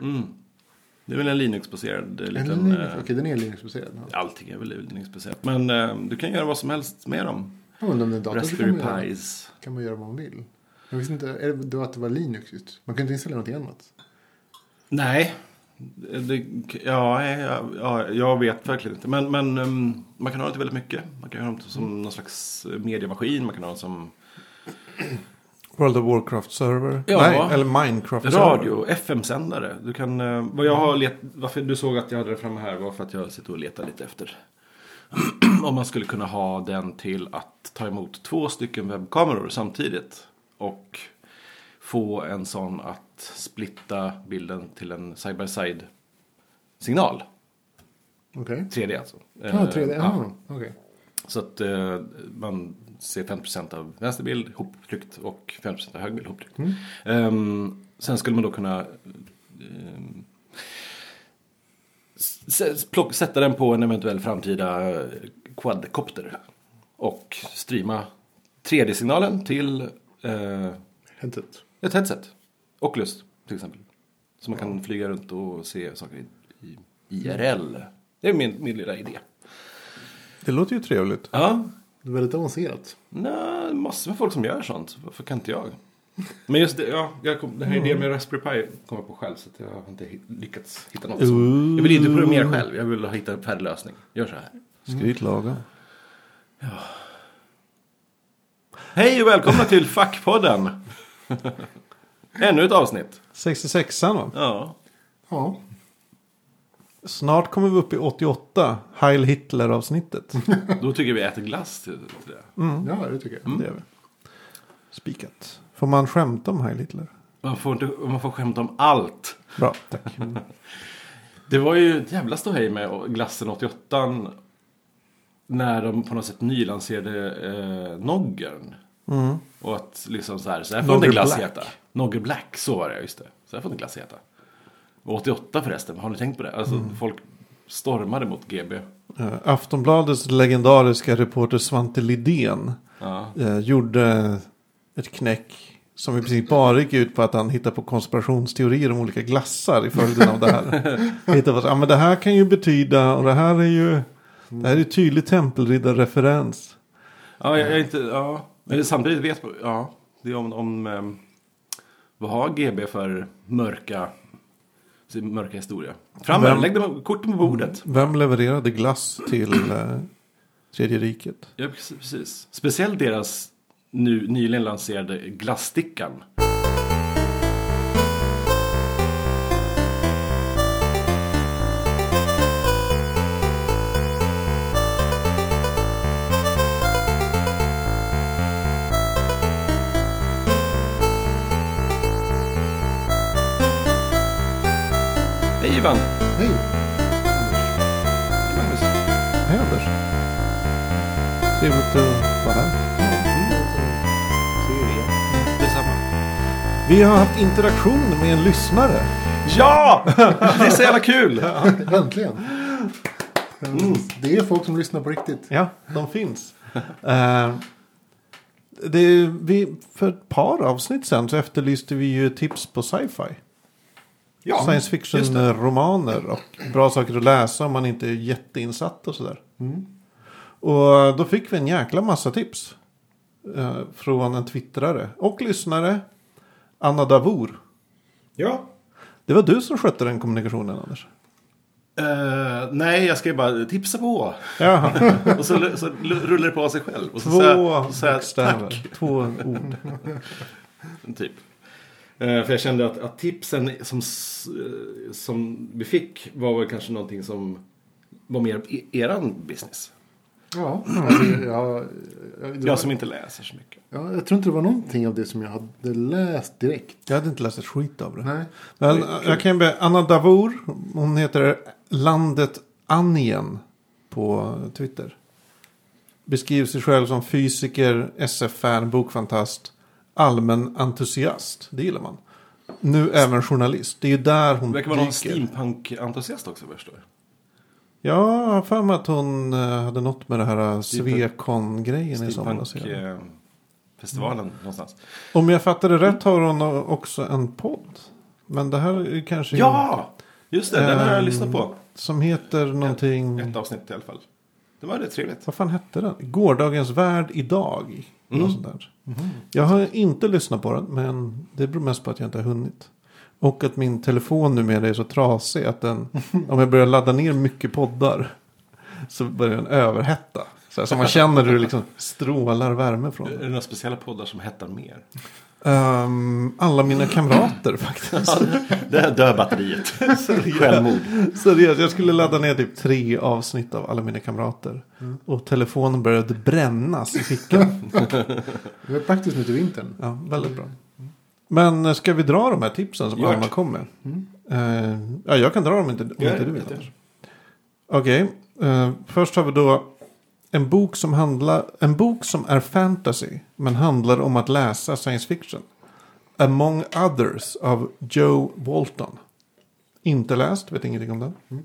Mm. Det är väl en Linux-baserad eh, En liten... Linux, eh, Okej, den är Linux-baserad. Ja. Allting är väl Linux-baserat. Men eh, du kan göra vad som helst med dem. Ja, men om det är en dator så kan Raspberry man, göra, Pis. kan man göra vad man vill. Jag visste inte, är det då att det var Linux just? Man kan inte installera någonting annat. Nej. Det, ja, ja, ja, jag vet verkligen inte. Men, men ehm, man kan ha det till väldigt mycket. Man kan ha det som någon slags mediemaskin. Man kan ha det som World of Warcraft-server. Ja. Nej, eller Minecraft-server. radio, FM-sändare. Du kan, eh, vad jag har let, varför du såg att jag hade det framme här var för att jag sitter och letar lite efter. Om man skulle kunna ha den till att ta emot två stycken webbkameror samtidigt. Och få en sån att splitta bilden till en side-by-side signal. Okej. 3D alltså. Ja, Eh, 3D. ja. Ja, okej. Så att eh, man ser 50% av vänster bild hoptryckt och 50% av höger bild hoptryckt. Mm. Ehm, sen skulle man då kunna plock, sätta den på en eventuell framtida quadcopter. Och streama 3D-signalen till eh, Headset. ett headset. Oculus till exempel. Så man kan flyga runt och se saker i, i IRL. Det är min, min lilla idé. Det låter ju trevligt. Ja, Det är väldigt avancerat. Nej, massor med folk som gör sånt. Varför kan inte jag? Men just det, ja, jag kom, den här idén med Raspberry Pi kom jag på själv. Så att jag har inte lyckats hitta något som... Jag vill inte programmera själv. Jag vill hitta en färdig lösning. Gör så här. Skryt lagom. Hej och välkomna till Fackpodden. Ännu ett avsnitt. 66an va? Ja. Ja. Snart kommer vi upp i 88. Heil Hitler-avsnittet. Då tycker vi äter glass till, till det. ja, det tycker jag. Det är vi. Spikat. Får man skämta om Heil Hitler? Man får, inte, man får skämta om allt. Bra, tack. Det var ju ett jävla ståhej med glassen 88 när de på något sätt nylanserade eh, Noggern. Och att liksom så här, så här får Nogger en glass Black. heta. Nogger Black, så var det, just det. Så här får en glass heta. Och 88 förresten, har ni tänkt på det? Alltså folk stormade mot GB. Eh, Aftonbladets legendariska reporter Svante Lidén Ja. eh, gjorde ett knäck som i princip bara gick ut på att han hittade på konspirationsteorier om olika glassar i följden av det här. Hittade på ah, men det här kan ju betyda och det här är ju det här är tydlig tempelriddarreferens. Ja, jag, jag inte, ja. Men samtidigt vet ja, det är om, om ehm, vad har GB för mörka, sin mörka historia? Fram med den, lägg dem- korten på bordet. Vem levererade glass till eh, Tredje riket? Ja, precis, precis. Speciellt deras nu nyligen lanserade glasstickan. Ivan! Hej! Magnus. Hej Anders. Trevligt att vara här. Vi har haft interaktion med en lyssnare. Ja! Det är så jävla kul! Äntligen! Det är folk som lyssnar på riktigt. Ja, de finns. Eh, det, vi, för ett par avsnitt sen så efterlyste vi ju tips på sci-fi. Ja, Science fiction-romaner och bra saker att läsa om man inte är jätteinsatt och sådär. Och då fick vi en jäkla massa tips. eh, från en twittrare och lyssnare. Anna Davour. Ja. Det var du som skötte den kommunikationen Anders. Eh, nej, jag ska ju bara tipsa på. Jaha. Och så, så rullar det på av sig själv. Och så Två så tack. Två ord. Typ. Eh, för jag kände att, att tipsen som, eh, som vi fick var väl kanske någonting som var mer eran business. Ja, jag, jag, jag, Jag som inte läser så mycket. ja, jag tror inte det var någonting av det som jag hade läst direkt. Jag hade inte läst ett skit av det. Nej. Men jag kan be Anna Davour. Hon heter Landet Anien på Twitter. Beskriver sig själv som fysiker, SF-fan, bokfantast, allmän entusiast. Det gillar man. Nu även journalist. Det är ju där hon Det verkar vara någon dyker. steampunk-entusiast också vad jag förstår. Ja, jag har för mig att hon eh, hade något med det här Svekon-grejen i somras. ja. Steampunk-festivalen någonstans. Om jag fattade rätt har hon också en podd. Men det här är kanske Ja! Just det, den har jag Ehm, lyssnat på. som heter någonting. Ett avsnitt i alla fall. Det var rätt trevligt. Vad fan hette den? Gårdagens värld idag. Mm. Sånt där. Jag har inte lyssnat på den. Men det beror mest på att jag inte har hunnit. Och att min telefon numera är så trasig att den. om jag börjar ladda ner mycket poddar. Så börjar den överhetta. Så, här, så man känner hur det liksom strålar värme från Är den. det några speciella poddar som hettar mer? Ehm, alla mina kamrater faktiskt. Det här dör batteriet. Självmord. Seriöst, jag skulle ladda ner typ tre avsnitt av alla mina kamrater. Och telefonen började brännas i fickan. Det var praktiskt nu till vintern. Ja, väldigt bra. Men ska vi dra de här tipsen som Alma kom med? Eh, ja, jag kan dra dem inte, om inte du vill. vet jag. annars. Okej, eh, först har vi då en bok som handlar, en bok som är fantasy, men handlar om att läsa science fiction. Among Others av Joe Walton. Inte läst, vet ingenting om den.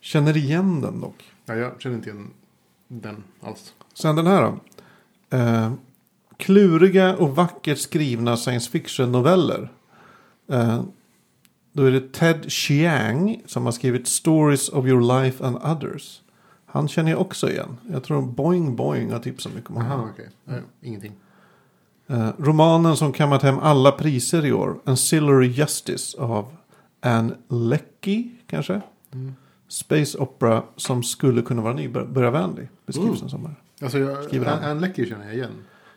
Känner igen den dock. Ja, jag känner inte igen den alls. Sen den här då. Eh, kluriga och vackert skrivna science fiction-noveller. Eh, då är det Ted Chiang som har skrivit Stories of your life and others. Han känner jag också igen. Jag tror Boing Boing har tipsat mycket om honom. Okej. Nej, Ingenting. Eh, romanen som kammat hem alla priser i år. Ancillary Justice av Anne Leckie kanske. Space Opera som skulle kunna vara nybörjarvänlig. Beskrivs Mm. den som här. Alltså, jag, Skriver han. Ann Leckie känner jag igen.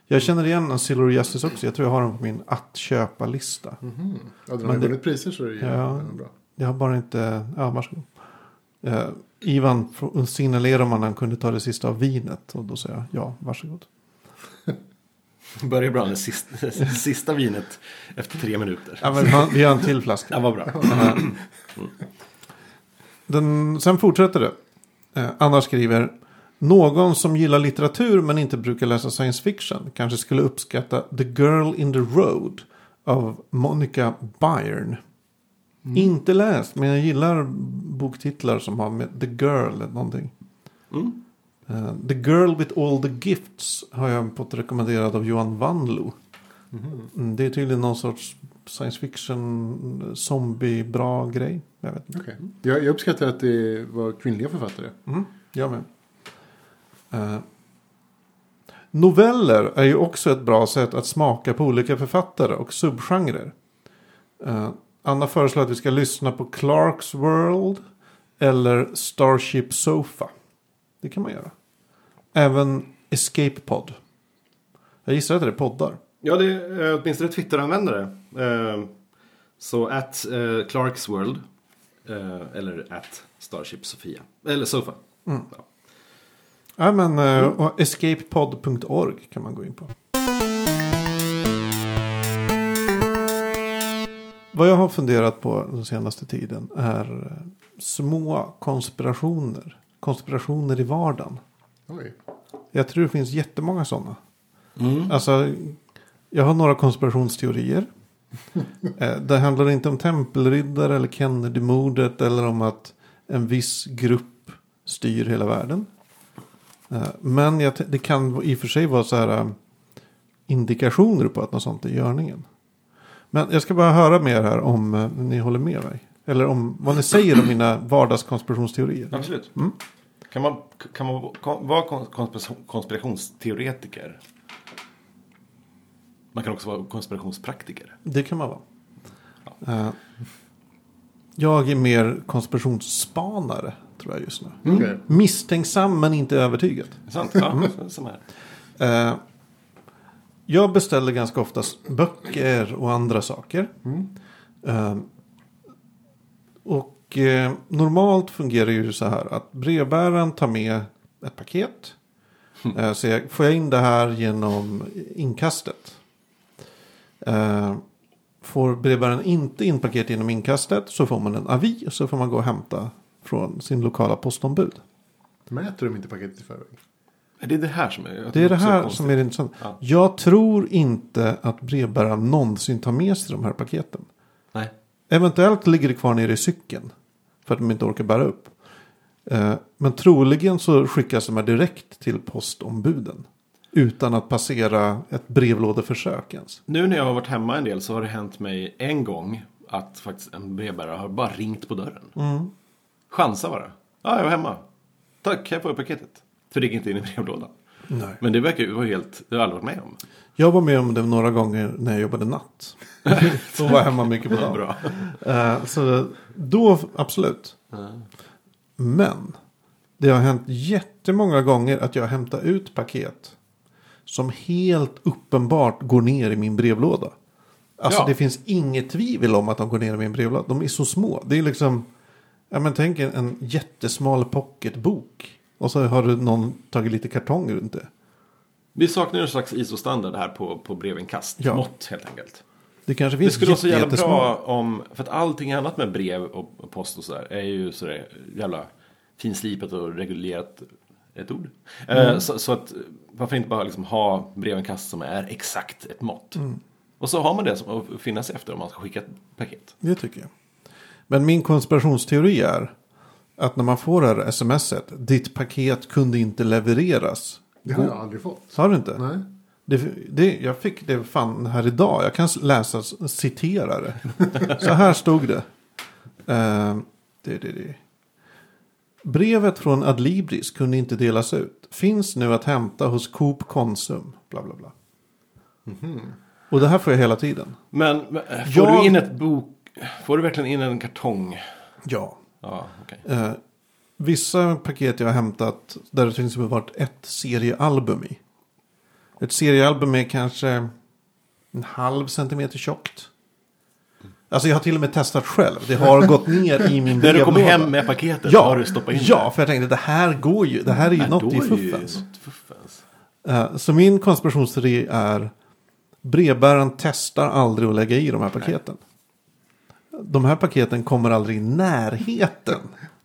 Jag känner igen Ancillary Justice också. Jag tror jag har den på min att köpa-lista. Mhm. Ja, den har ju vunnit priser så är det ju Ja. är bra. Jag har bara inte... Ja, varsågod. Eh, Ivan signalerade om han kunde ta det sista av vinet. Och då säger jag ja, varsågod. Börjar bra med sista, sista vinet efter tre minuter. Ja, men vi har- en till flaska. Ja, vad bra. Den, sen fortsätter det. Eh, Anna skriver. Någon som gillar litteratur men inte brukar läsa science fiction kanske skulle uppskatta The Girl in the Road av Monica Byrne. Inte läst, men jag gillar boktitlar som har med The Girl eller någonting. Mm. Eh, the Girl with All the Gifts har jag fått rekommenderad av Johan Wanlo. Mm, det är tydligen någon sorts science fiction zombie bra grej. Jag vet inte. Okej. Jag, jag uppskattar att det var kvinnliga författare. Mm, jag med. Eh, noveller är ju också ett bra sätt att smaka på olika författare och subgenrer. Eh, Anna föreslår att vi ska lyssna på Clarks World eller Starship Sofa. Det kan man göra. Även Escape Pod. Jag gissar att det är poddar. Ja, det är åtminstone Twitter-användare. Eh, Så at eh, Clarks World. eh, Eller at Starship Sofia. Eller Sofa. Mm. Ja. Ja, men och escapepod.org kan man gå in på. Vad jag har funderat på den senaste tiden är eh, små konspirationer. Konspirationer i vardagen. Oj. Jag tror det finns jättemånga sådana. Mm. Alltså, jag har några konspirationsteorier. Eh, det handlar inte om tempelriddare eller Kennedy-mordet eller om att en viss grupp styr hela världen. Eh, Men det kan i och för sig vara så här indikationer på att något sånt är i görningen. Men jag ska bara höra mer här om eh, ni håller med mig. Eller om vad ni säger om mina vardagskonspirationsteorier. Absolut. Mm. Kan man, kan man kon- vara kon- konspira- konspirationsteoretiker? Man kan också vara konspirationspraktiker. Det kan man vara. Eh, jag är mer konspirationsspanare tror jag just nu. Okej. Misstänksam men inte övertygad. Sant? Ja, som här. Eh, jag beställer ganska ofta böcker och andra saker. Eh, och eh, normalt fungerar det ju så här att brevbäraren tar med ett paket. Eh, så jag, får jag in det här genom inkastet. Eh, får brevbäraren inte in paket genom inkastet så får man en avi och så får man gå och hämta från sin lokala postombud. Mäter de inte paketet i förväg? Är det det här som är jag Det är det här konstigt. som är det intressanta. Ja. Jag tror inte att brevbäraren någonsin tar med sig de här paketen. Nej. Eventuellt ligger det kvar nere i cykeln. För att de inte orkar bära upp. Eh, Men troligen så skickas de här direkt till postombuden. Utan att passera ett brevlådeförsök ens. Nu när jag har varit hemma en del så har det hänt mig en gång att faktiskt en brevbärare har bara ringt på dörren. Mm. Chansa bara. Ja, jag var hemma. Tack, här får jag paketet. För det gick inte in i brevlådan. Nej. Men det verkar ju vara helt, det har jag aldrig varit med om. Jag var med om det några gånger när jag jobbade natt. Då var jag hemma mycket på dagen. Bra. Eh, så då, absolut. Men det har hänt jättemånga gånger att jag hämtar ut paket som helt uppenbart går ner i min brevlåda. Alltså Ja. det finns inget tvivel om att de går ner i min brevlåda. De är så små. Det är liksom, ja men tänk en, en jättesmal pocketbok. Och så har du någon tagit lite kartong runt det. Vi saknar en slags ISO-standard här på, på brevinkast. Ja. Mått helt enkelt. Det kanske Det finns skulle vara så jätte- jävla bra om, för att allting annat med brev och, post och sådär är ju sådär jävla finslipat och regulerat, ett ord. Eh, så, så att varför inte bara liksom ha brevinkast som är exakt ett mått. Och så har man det som att finna sig efter om man ska skicka ett paket. Det tycker jag. Men min konspirationsteori är att när man får det här smset, ditt paket kunde inte levereras. Det har jag aldrig fått. Sa du inte? Nej. Det, det, jag fick det fan här idag. Jag kan läsa, citera det. Så här stod det. Eh, det, det, det. Brevet från Adlibris kunde inte delas ut. Finns nu att hämta hos Coop Konsum. Bla bla bla. Och det här får jag hela tiden. Men men, får Jag- du in ett bok, får du verkligen in en kartong? Ja. Ja, okej. Eh, vissa paket jag har hämtat där det till exempel varit ett seriealbum i. Ett seriealbum är kanske en halv centimeter tjockt. Alltså jag har till och med testat själv. Det har gått ner i min När du kom brevlåda. hem med paketet ja, har du stoppat in Ja, det. för jag tänkte det här går ju. Det här är ju Nej, något i fuffens. Eh, så min konspirationsteori är brevbäraren testar aldrig att lägga i de här paketen. De här paketen kommer aldrig i närheten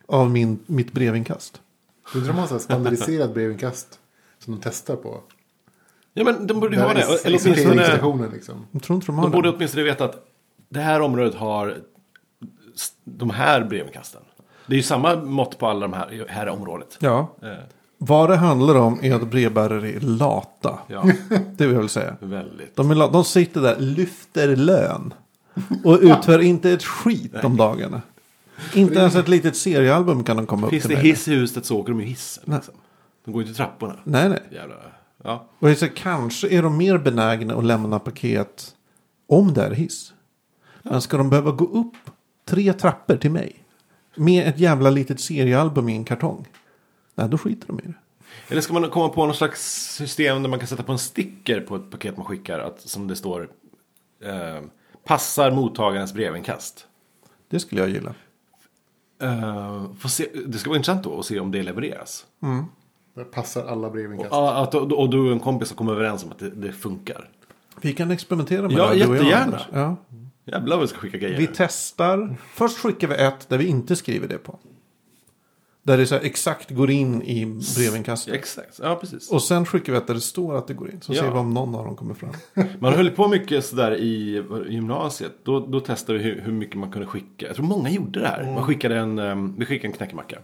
av min, mitt brevinkast. Undrar om de har standardiserat brevinkast som de testar på. Ja, men de borde ju ha det. Eller åtminstone, liksom. Jag tror inte de har de borde det. åtminstone veta att det här området har de här brevinkasten. Det är ju samma mått på alla de här, här området. Ja. Eh, Vad det handlar om är att brevbärare är lata. ja, Det vill jag säga. väldigt. De, är la- de sitter där, lyfter lön. Och utför inte ett skit om dagarna. Inte ens ett litet seriealbum kan de komma upp Finns till det mig hiss i huset så åker de i hissen. Liksom. De går ju till trapporna. Nej, nej. Jävla, ja. Och jag säger, kanske är de mer benägna att lämna paket om det är hiss. Men ska de behöva gå upp tre trappor till mig med ett jävla litet seriealbum i en kartong? Nej, då skiter de i det. Eller ska man komma på någon slags system där man kan sätta på en sticker på ett paket man skickar. Att, som det står. Eh, passar mottagarens brevinkast. Det skulle jag gilla. Får se, det ska vara intressant då att se om det levereras. Det passar alla brevinkast. Att, och, och du och en kompis har kommit överens om att det, det funkar. Vi kan experimentera med Ja, det. och jättegärna. Ja. Jävlar vad vi ska skicka grejer. Vi testar. Först skickar vi ett där vi inte skriver det på. Där det så här exakt går in i brevinkastet. Exakt, ja precis. Och sen skickar vi ett där det står att det går in. Så Ja. ser vi om någon av dem kommer fram. Man höll på mycket sådär i i gymnasiet. Då, då testade vi hur, hur mycket man kunde skicka. Jag tror många gjorde det här. Man skickade en, um, vi skickade en knäckemacka.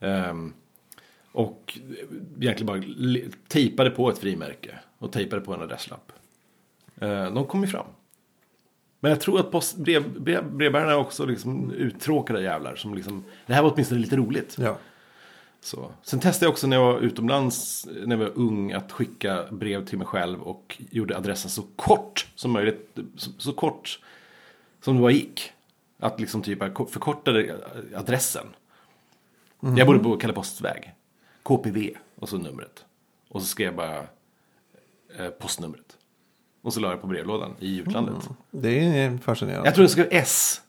Ehm, och egentligen bara tejpade på ett frimärke. Och tejpade på en adresslapp. Uh, de kom ju fram. Men jag tror att post, brev, brev, brevbärarna är också liksom uttråkade jävlar. Som liksom, det här var åtminstone lite roligt. Ja. Så. Sen testade jag också när jag var utomlands, när jag var ung, att skicka brev till mig själv och gjorde adressen så kort som möjligt. Så, så kort som det bara gick. Att liksom typ förkortade adressen. Jag bodde på Kalle Postväg. KPV och så numret. Och så skrev jag bara eh, postnumret. Och så la jag på brevlådan i utlandet. Det är fascinerande. Jag tror jag skrev S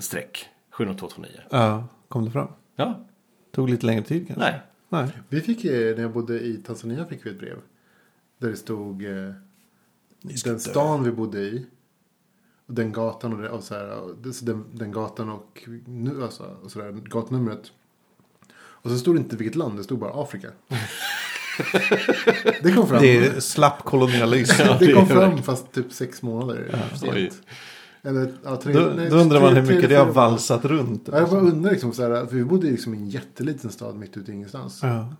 streck 70229. Ja, kom det fram? Ja, Tog lite längre tid kanske? nej. Nej. Vi fick, när jag bodde i Tanzania fick vi ett brev. Där det stod eh, den stan vi bodde i. Och den gatan och, det, och så här, och det- den, den gatan och, nu, alltså, och så där, gatnumret. Och så stod det inte vilket land, det stod bara Afrika. det kom fram. Det är slapp kolonialism. det kom fram fast typ sex månader. Oj. Eller, ja, tre, Då, nej, då undrar man hur tre- mycket det har valsat runt. Ja, jag bara undrar liksom så här, för vi bodde liksom i en jätteliten stad mitt ute i ingenstans. Ja.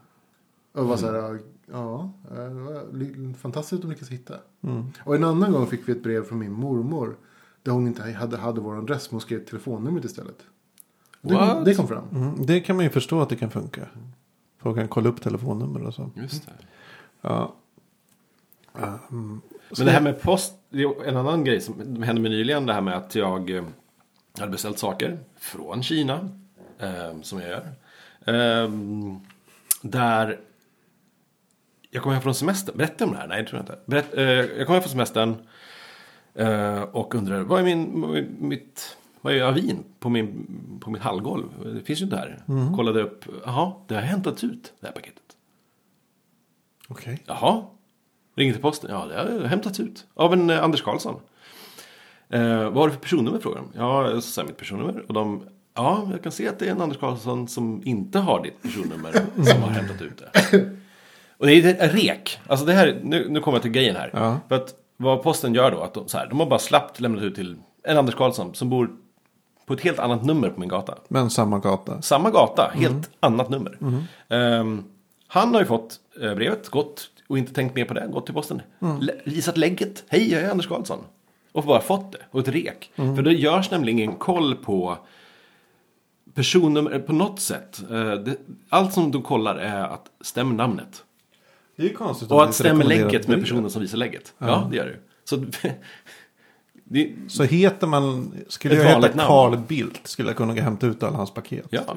Och var så här, ja, eh, det var fantastiskt att de lyckades hitta. Mm. Och en annan gång fick vi ett brev från min mormor. Där hon inte hade, hade vår adress men hon skrev telefonnumret istället. Det, det kom fram. Mm, det kan man ju förstå att det kan funka. Folk kan kolla upp telefonnummer och så. Just det. Ja. Um, Men det här med post, det är en annan grej som hände mig nyligen. Det här med att jag eh, hade beställt saker från Kina. Eh, som jag gör. Eh, där jag kom hem från semestern. Berättade om det här? Nej, det tror jag inte. Berätt, eh, jag kom hem från semestern. Eh, och undrade, vad är min, mitt, vad är avin på, min, på mitt hallgolv? Det finns ju inte här. Kollade upp, jaha, det har hämtats ut det här paketet. Okej. Jaha. Ringer till posten. Ja, det har hämtats ut. Av en eh, Anders Karlsson. Eh, vad har du för personnummer frågar de. Ja, så säger jag mitt personnummer. Och de. Ja, jag kan se att det är en Anders Karlsson som inte har ditt personnummer som har hämtat ut det. Och det är ett rek. Alltså det här, nu, nu kommer jag till grejen här. Ja. För att vad posten gör då, att de, så här, de har bara slappt lämnat ut till en Anders Karlsson som bor på ett helt annat nummer på min gata. Men samma gata. Samma gata, helt annat nummer. Ehm, han har ju fått eh, brevet, gått och inte tänkt mer på det, gått till posten. Lä- Visat lägget, hej jag är Anders Karlsson. Och bara fått det, och ett rek. För det görs nämligen ingen koll på personnummer på något sätt. Eh, allt som de kollar är att stämmer namnet. Det är ju konstigt. Och att rekommenderat lägget med personen som visar lägget. Ja, det gör det. Så det, Så heter man, skulle Ett jag heta. Carl Bildt skulle jag kunna hämta ut alla hans paket. ja.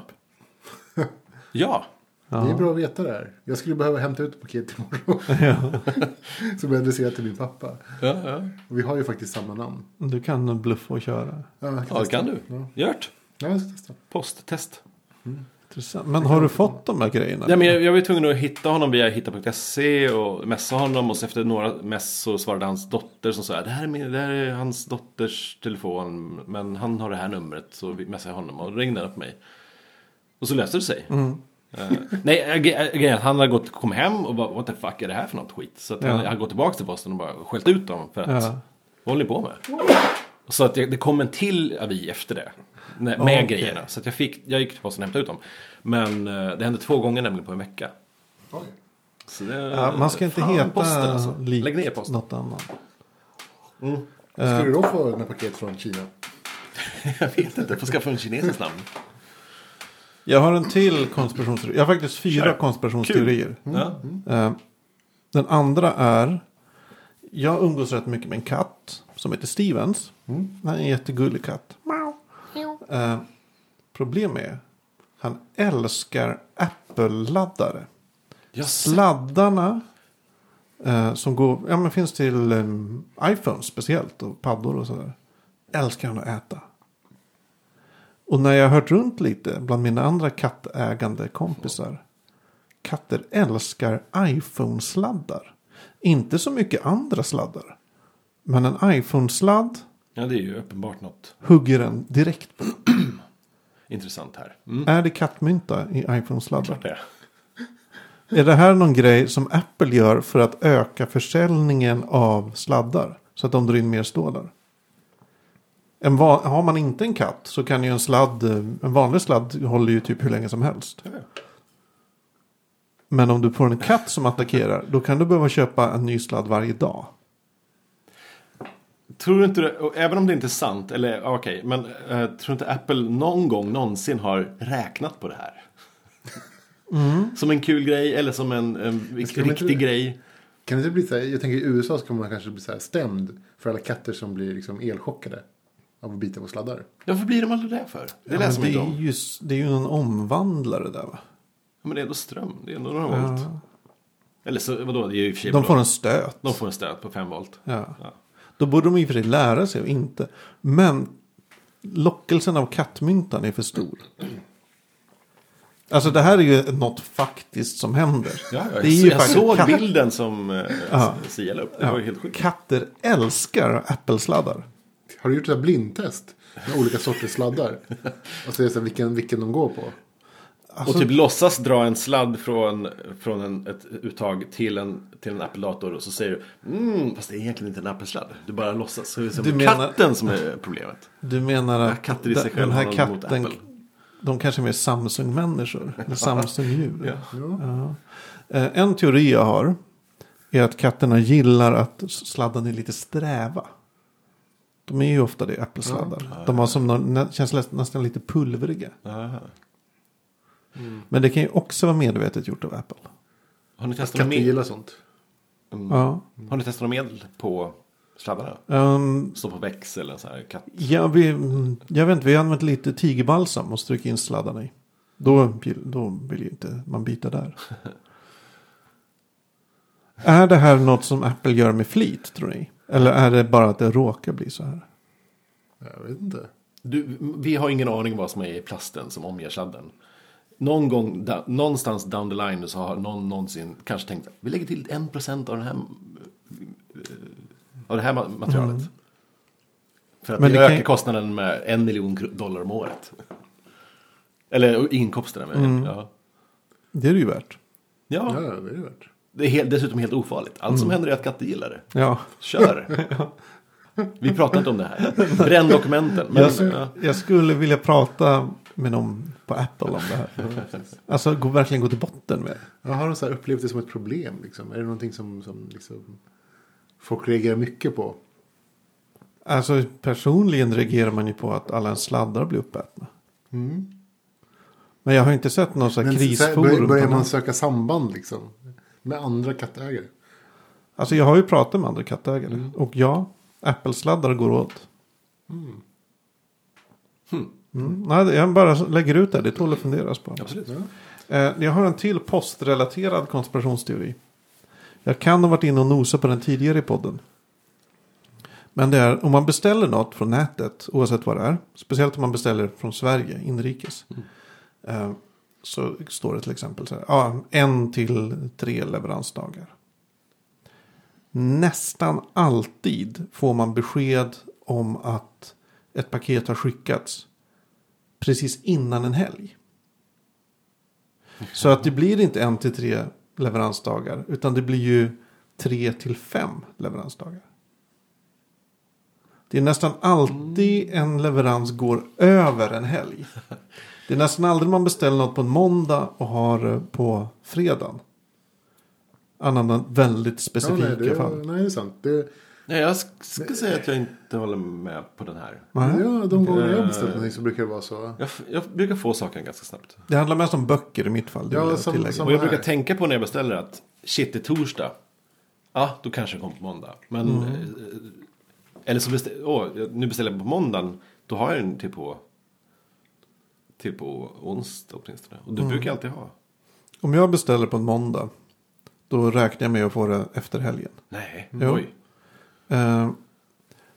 ja. Det är bra att veta det här. Jag skulle behöva hämta ut ett paket imorgon. Som jag adresserar till min pappa. Ja, ja. Och vi har ju faktiskt samma namn. Du kan bluffa och köra. Ja, ja, det testa. kan du. Ja, Gjort. ja jag ska testa. Posttest. Intressant. Men har du fått de här grejerna? Ja, men jag, jag var tvungen att hitta honom via hitta.se och messa honom. Och så efter några mess så svarade hans dotter som sa det här är, min, det här är hans dotters telefon. Men han har det här numret. Så vi messade jag honom och ringde upp mig. Och så löste det sig. Eh, nej, äh, gre- grejen han hade gått, kom hem och bara what the fuck är det här för något skit? Så att han Ja. hade gått tillbaka till posten och bara skällt ut dem för att Ja. vad håller ni på med? Så att det, det kom en till avi efter det. Med, med Okej. grejerna. Så att jag, fick, jag gick till posten och hämtade ut dem. Men eh, det hände två gånger nämligen på en vecka. Oj. Så det, Ja, man ska inte heta posten, alltså. Lägg ner posten. något annat. Ska du då få dina paket från Kina? jag vet inte, jag får skaffa en kinesisk namn. Jag har en till konspirationsteori. Jag har faktiskt fyra Kör. konspirationsteorier. Ja. Eh, Den andra är. Jag umgås rätt mycket med en katt. Som heter Stevens. Han är en jättegullig katt. Eh, problem är. Han älskar Apple-laddare. Sladdarna. Eh, som går, ja men finns till eh, iPhone speciellt. Och paddor och sådär. Älskar han att äta. Och när jag har hört runt lite bland mina andra kattägande kompisar. Katter älskar iPhone-sladdar. Inte så mycket andra sladdar. Men en iPhone-sladd ja, det är ju uppenbart något hugger en direkt på. intressant här. Mm. Är det kattmynta i iPhone-sladdar? Det. Är det här någon grej som Apple gör för att öka försäljningen av sladdar? Så att de drar in mer stålar? En va- har man inte en katt så kan ju en sladd, en vanlig sladd håller ju typ hur länge som helst. Ja. Men om du får en katt som attackerar då kan du behöva köpa en ny sladd varje dag. Tror du inte det, även om det inte är sant, eller okej, men eh, tror du inte Apple någon gång någonsin har räknat på det här? Som en kul grej eller som en, en riktig inte- grej. Kan det inte bli så här, jag tänker i USA så kan man kanske bli så här stämd för alla katter som blir liksom elchockade av att bita på sladdar. Varför blir de aldrig det för? Det Ja, läser man inte om. det är ju en omvandlare där va? Ja, men det är ändå ström. Det är ändå några volt. Ja. Eller så, vadå, det är ju De får en stöt. de får en stöt på 5 volt. Ja. Ja. Då borde de i och för sig lära sig och inte. Men lockelsen av kattmyntan är för stor. Alltså det här är ju något faktiskt som händer. Ja, det är ju jag faktiskt såg katt- bilden som eh, Ja. Sia la upp. Det var ju helt sjukt. Katter älskar Apple-sladdar. Har du gjort ett blindtest med olika sorters sladdar? Och se så här vilken, vilken de går på? Alltså, och typ låtsas dra en sladd från, från en, ett uttag till en, till en Apple-dator. Och så säger du, mm, fast det är egentligen inte en Apple-sladd. Du bara låtsas. Så det är som Du menar- katten som är problemet. du menar Ja, att katter i sig den här katten, de kanske är mer Samsung-människor. Samsung-djur. Ja. Ja. Eh, En teori jag har är att katterna gillar att sladden är lite sträva. De är ju ofta det, Apple-sladdar. De har som någon, känns nästan, lite pulveriga. Aha. Men det kan ju också vara medvetet gjort av Apple. Har ni testat något med, gillar sånt. Ja. har ni testat något medel på sladdarna? Ehm, Stå på väx eller så här katt? ja, vi, mm, jag vet inte, vi har använt lite tigerbalsam och strukit in sladdarna i. Då, då vill ju inte man byta där. är det här något som Apple gör med flit, tror ni? Eller är det bara att det råkar bli så här? Jag vet inte. Du, vi har ingen aning vad som är i plasten som omger sladden. Någon gång, da, någonstans down the line så har någon någonsin kanske tänkt vi lägger till en procent av den här eh, av det här ma- materialet. För att Men det kan ökar ju- kostnaden med en miljon dollar om året. Eller inkomsterna med ja. Det är det ju värt. Ja, Ja, det är det värt. det är helt, dessutom helt ofarligt. Allt som händer är att katter gillar det. Ja. Kör! Vi pratar inte om det här. Bränn dokumenten. Men, Jag, ja. jag skulle vilja prata med någon på Apple om det här. Alltså gå, verkligen gå till botten med det. Har de så här upplevt det som ett problem. Liksom. Är det någonting som, som liksom, folk reagerar mycket på? Alltså personligen reagerar man ju på att alla ens sladdar blir uppätna. Men jag har inte sett någon sån här Men så här, krisforum. börjar, man söka samband liksom? Med andra kattägare? Alltså jag har ju pratat med andra kattägare. Och ja, Apple-sladdar går åt. Mm. Nej, jag bara lägger ut det. Det tål att funderas på. Absolut. Ja. Eh, jag har en till postrelaterad konspirationsteori. Jag kan ha varit inne och nosat på den tidigare i podden. Men det är om man beställer något från nätet, oavsett vad det är. Speciellt om man beställer från Sverige, inrikes. Eh, så står det till exempel så här. Ja, en till tre leveransdagar. Nästan alltid får man besked om att ett paket har skickats. Precis innan en helg. Så att det blir inte en till tre leveransdagar. Utan det blir ju tre till fem leveransdagar. Det är nästan alltid en leverans går över en helg. Det är nästan aldrig man beställer något på en måndag och har på fredagen. Annan än väldigt Ja, specifika nej, det, fall. nej, det är sant. Det, Nej, jag sk- ska säga att jag inte håller med på den här. Ja, de gånger jag Eh. beställt någonting så brukar det vara så. Jag, jag brukar få saker ganska snabbt. Det handlar mest om böcker i mitt fall. Det Ja, jag som- som- Och jag här. brukar tänka på när jag beställer att shit, det är torsdag. Ja, då kanske det kommer på måndag. Men, Mm. eh, eller så beställer jag- nu beställer jag på måndagen. Då har jag den till på, till på onsdag åtminstone. Och det Mm. brukar jag alltid ha. Om jag beställer på en måndag. Då räknar jag med att få det efter helgen. Nej, Jo. oj. Eh,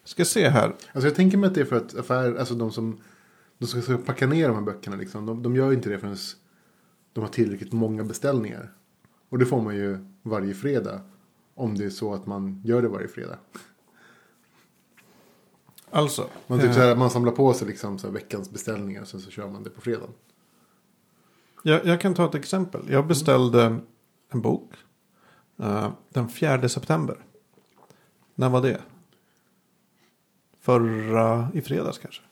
ska se här. Alltså jag tänker mig att det är för att affärer, alltså de som de som ska packa ner de här böckerna liksom, de, de gör inte det förrän de har tillräckligt många beställningar. Och det får man ju varje fredag. Om det är så att man gör det varje fredag. Alltså. Man, typ eh, så här, man samlar på sig liksom så här veckans beställningar och sen så kör man det på fredagen. jag, jag kan ta ett exempel. Jag beställde en bok. eh, den 4 september. När var det? Förra i fredags kanske.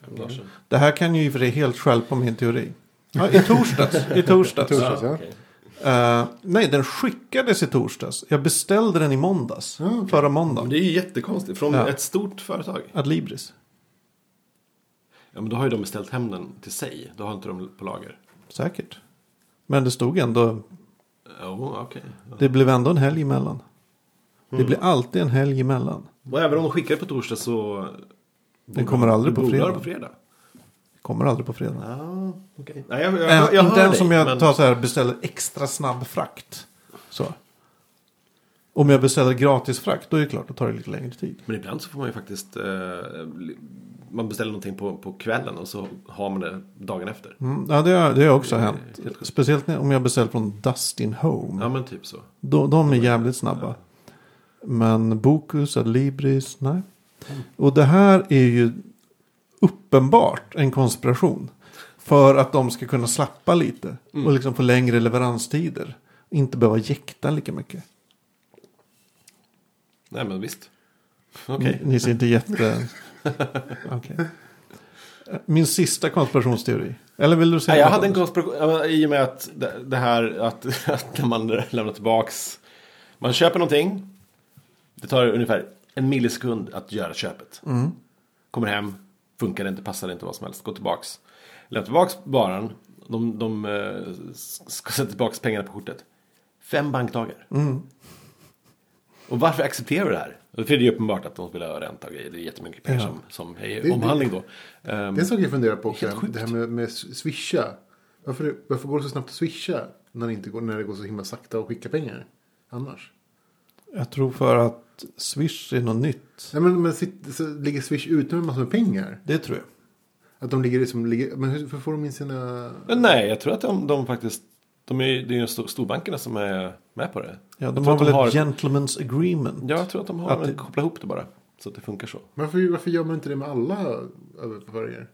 Fem dagar sedan. Det här kan ju i och för sig helt stjälpa min teori. Ja, I torsdags. I torsdags. Torsdags, ja. Eh, nej, den skickades i torsdags. Jag beställde den i måndags. Ja, okej. Förra Men måndagen. det är ju jättekonstigt. Från Ja. ett stort företag. Adlibris. Ja, men då har ju de beställt hem den till sig. Då har inte de på lager. Säkert. Men det stod ändå. Jo, okej. Det blev ändå en helg emellan. Mm. Det blir alltid en helg emellan. Och även om de skickar på torsdag så... Den kommer aldrig på fredag. på fredag. Kommer aldrig på fredag. Ja, okej. Nej, jag, jag, Äh, jag, jag inte ens om jag men- tar så här beställer extra snabb frakt. Så. Om jag beställer gratis frakt då är det klart, då tar det lite längre tid. Men ibland så får man ju faktiskt... Eh, man beställer någonting på, på kvällen och så har man det dagen efter. Mm, ja, det har, det har också Det hänt. Speciellt om jag beställer från Dustin Home. Ja, men typ så. De, de är jävligt snabba. Men Bokus, Adlibris, nej. Och det här är ju uppenbart en konspiration. För att de ska kunna slappa lite. Och liksom få längre leveranstider. Inte behöva jäkta lika mycket. Nej, men visst. Okej. Ni, ni ser inte jätte... Okej. Min sista konspirationsteori. Eller vill du säga Nej, jag hade en konspiration, i och med att det, det här att, att när man lämnar tillbaks, man köper någonting, det tar ungefär en millisekund att göra köpet. Mm. Kommer hem, funkar det inte, passar det inte, vad som helst. Går tillbaks. Lämnar tillbaks varan. De, de eh, ska sätta tillbaks pengarna på kortet. Fem bankdagar. Mm. Och varför accepterar vi det här? För det är ju uppenbart att de vill ha ränta och grejer. Det är jättemycket pengar Ja. som, som är Det- omhandling då. Ehm, Det är en sak jag funderar på också. Det här med, med swisha. Varför, varför går det så snabbt att swisha? När det, inte går, när det går så himla sakta att skicka pengar. Annars. Jag tror för att Swish är något nytt. Nej, men, men så ligger swish ute med massor med pengar. Det tror jag. Att de ligger liksom, ligger, men hur, får de in sina... Nej, jag tror att de, de faktiskt... De är, det är ju stor, storbankerna som är med på det. Ja, de har väl de ett gentleman's agreement. Ja, jag tror att de har Att det- kopplat ihop det bara. Så att det funkar så. Varför, varför gör man inte det med alla överföringar?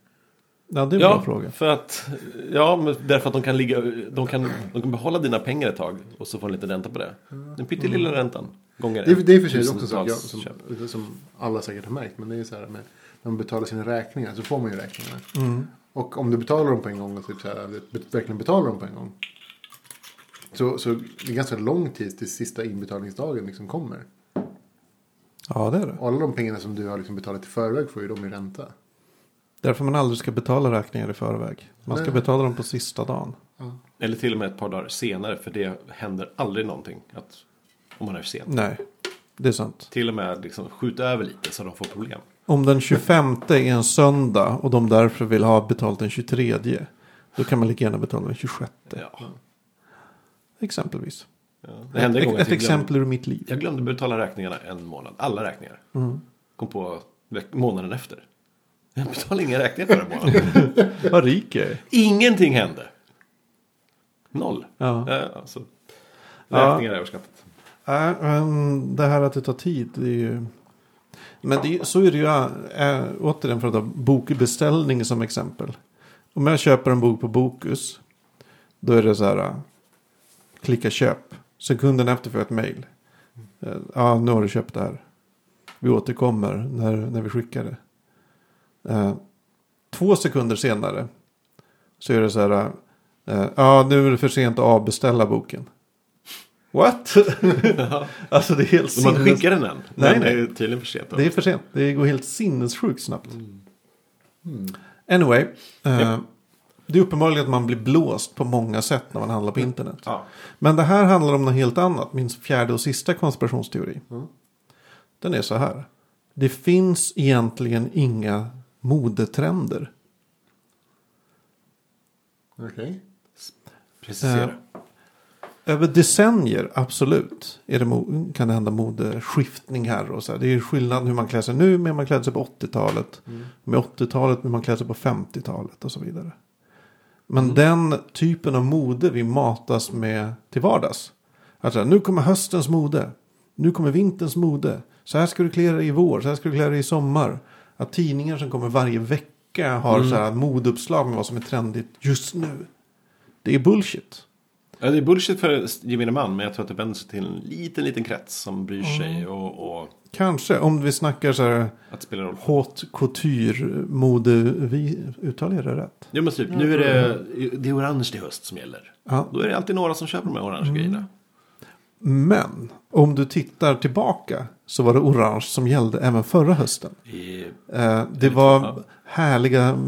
Ja, det är en ja, bra fråga. för att... Ja, men därför att de kan, ligga, de, kan, de kan behålla dina pengar ett tag. Och så får de lite ränta på det. Den pyttelilla räntan. Gånger Det, det är för sig också så som, köp. som alla säkert har märkt. Men det är så här med när man betalar sina räkningar så får man ju räkningarna. Mm. Och om du betalar dem på en gång och typ så här, verkligen betalar dem på en gång. Så, så det är ganska lång tid till sista inbetalningsdagen liksom kommer. Ja, det är det. Och alla de pengarna som du har liksom betalat i förväg får ju de i ränta. Därför man aldrig ska betala räkningar i förväg. Man ska Nej. betala dem på sista dagen. Eller till och med ett par dagar senare. För det händer aldrig någonting. Att, om man är för sen. Nej, det är sant. Till och med liksom skjuta över lite så de får problem. Om den 25 är en söndag och de därför vill ha betalt den 23. Då kan man lika gärna betala den 26. Ja. Exempelvis. Ja. Det hände en gång ett ett glömde, exempel ur mitt liv. jag glömde betala räkningarna en månad. Alla räkningar. Mm. Kom på månaden efter. Jag betalade inga räkningar förra månaden. Vad rik jag är. Ingenting hände. Noll. Ja. Ja, alltså, Ja. räkningar är överskattat. Äh, men det här att det tar tid. Det är ju... Men det, är- så är det ju. Äh, återigen för att ta bokbeställning som exempel. Om jag köper en bok på Bokus. Då är det så här. äh, Klicka köp. Sekunden efter får jag ett mail. Äh, Ja, nu har du köpt det här. Vi återkommer när, när vi skickar det. Äh, två sekunder senare. Så är det så här. äh, Ja, nu är det för sent att avbeställa boken. What? alltså det är helt De har inte sinnes... skickat den än. Nej, nej. Det är tydligen för sent. Det är för sent. Det går helt sinnessjukt snabbt. Anyway. eh. Det är uppenbarligen att man blir blåst på många sätt när man handlar på internet. Ja. Men det här handlar om något helt annat. Min fjärde och sista konspirationsteori. Den är så här. Det finns egentligen inga modetrender. Okej. Precisera. Eh, Över decennier, absolut, är det kan det hända modeskiftning här. Och så här. Det är skillnad hur man klär sig nu med hur man klädde sig på 80-talet. Med 80-talet hur man klädde sig på 50-talet och så vidare. Men den typen av mode vi matas med till vardags. Alltså, nu kommer höstens mode. Nu kommer vinterns mode. Så här ska du klä dig i vår. Så här ska du klä dig i sommar. Att tidningar som kommer varje vecka har så här modeuppslag med vad som är trendigt just nu. Det är bullshit. Ja, det är bullshit för gemene man. Men jag tror att det vänder sig till en liten, liten krets som bryr Mm. sig. Och, och Kanske, om vi snackar så här att det spelar roll. haute couture mode. Vi, uttalar det rätt? Ja, men typ, nu är det, det är orange till höst som gäller. Ja. Då är det alltid några som köper de här orange Mm. grejerna. Men om du tittar tillbaka så var det orange som gällde även förra hösten. I, Eh, det var härliga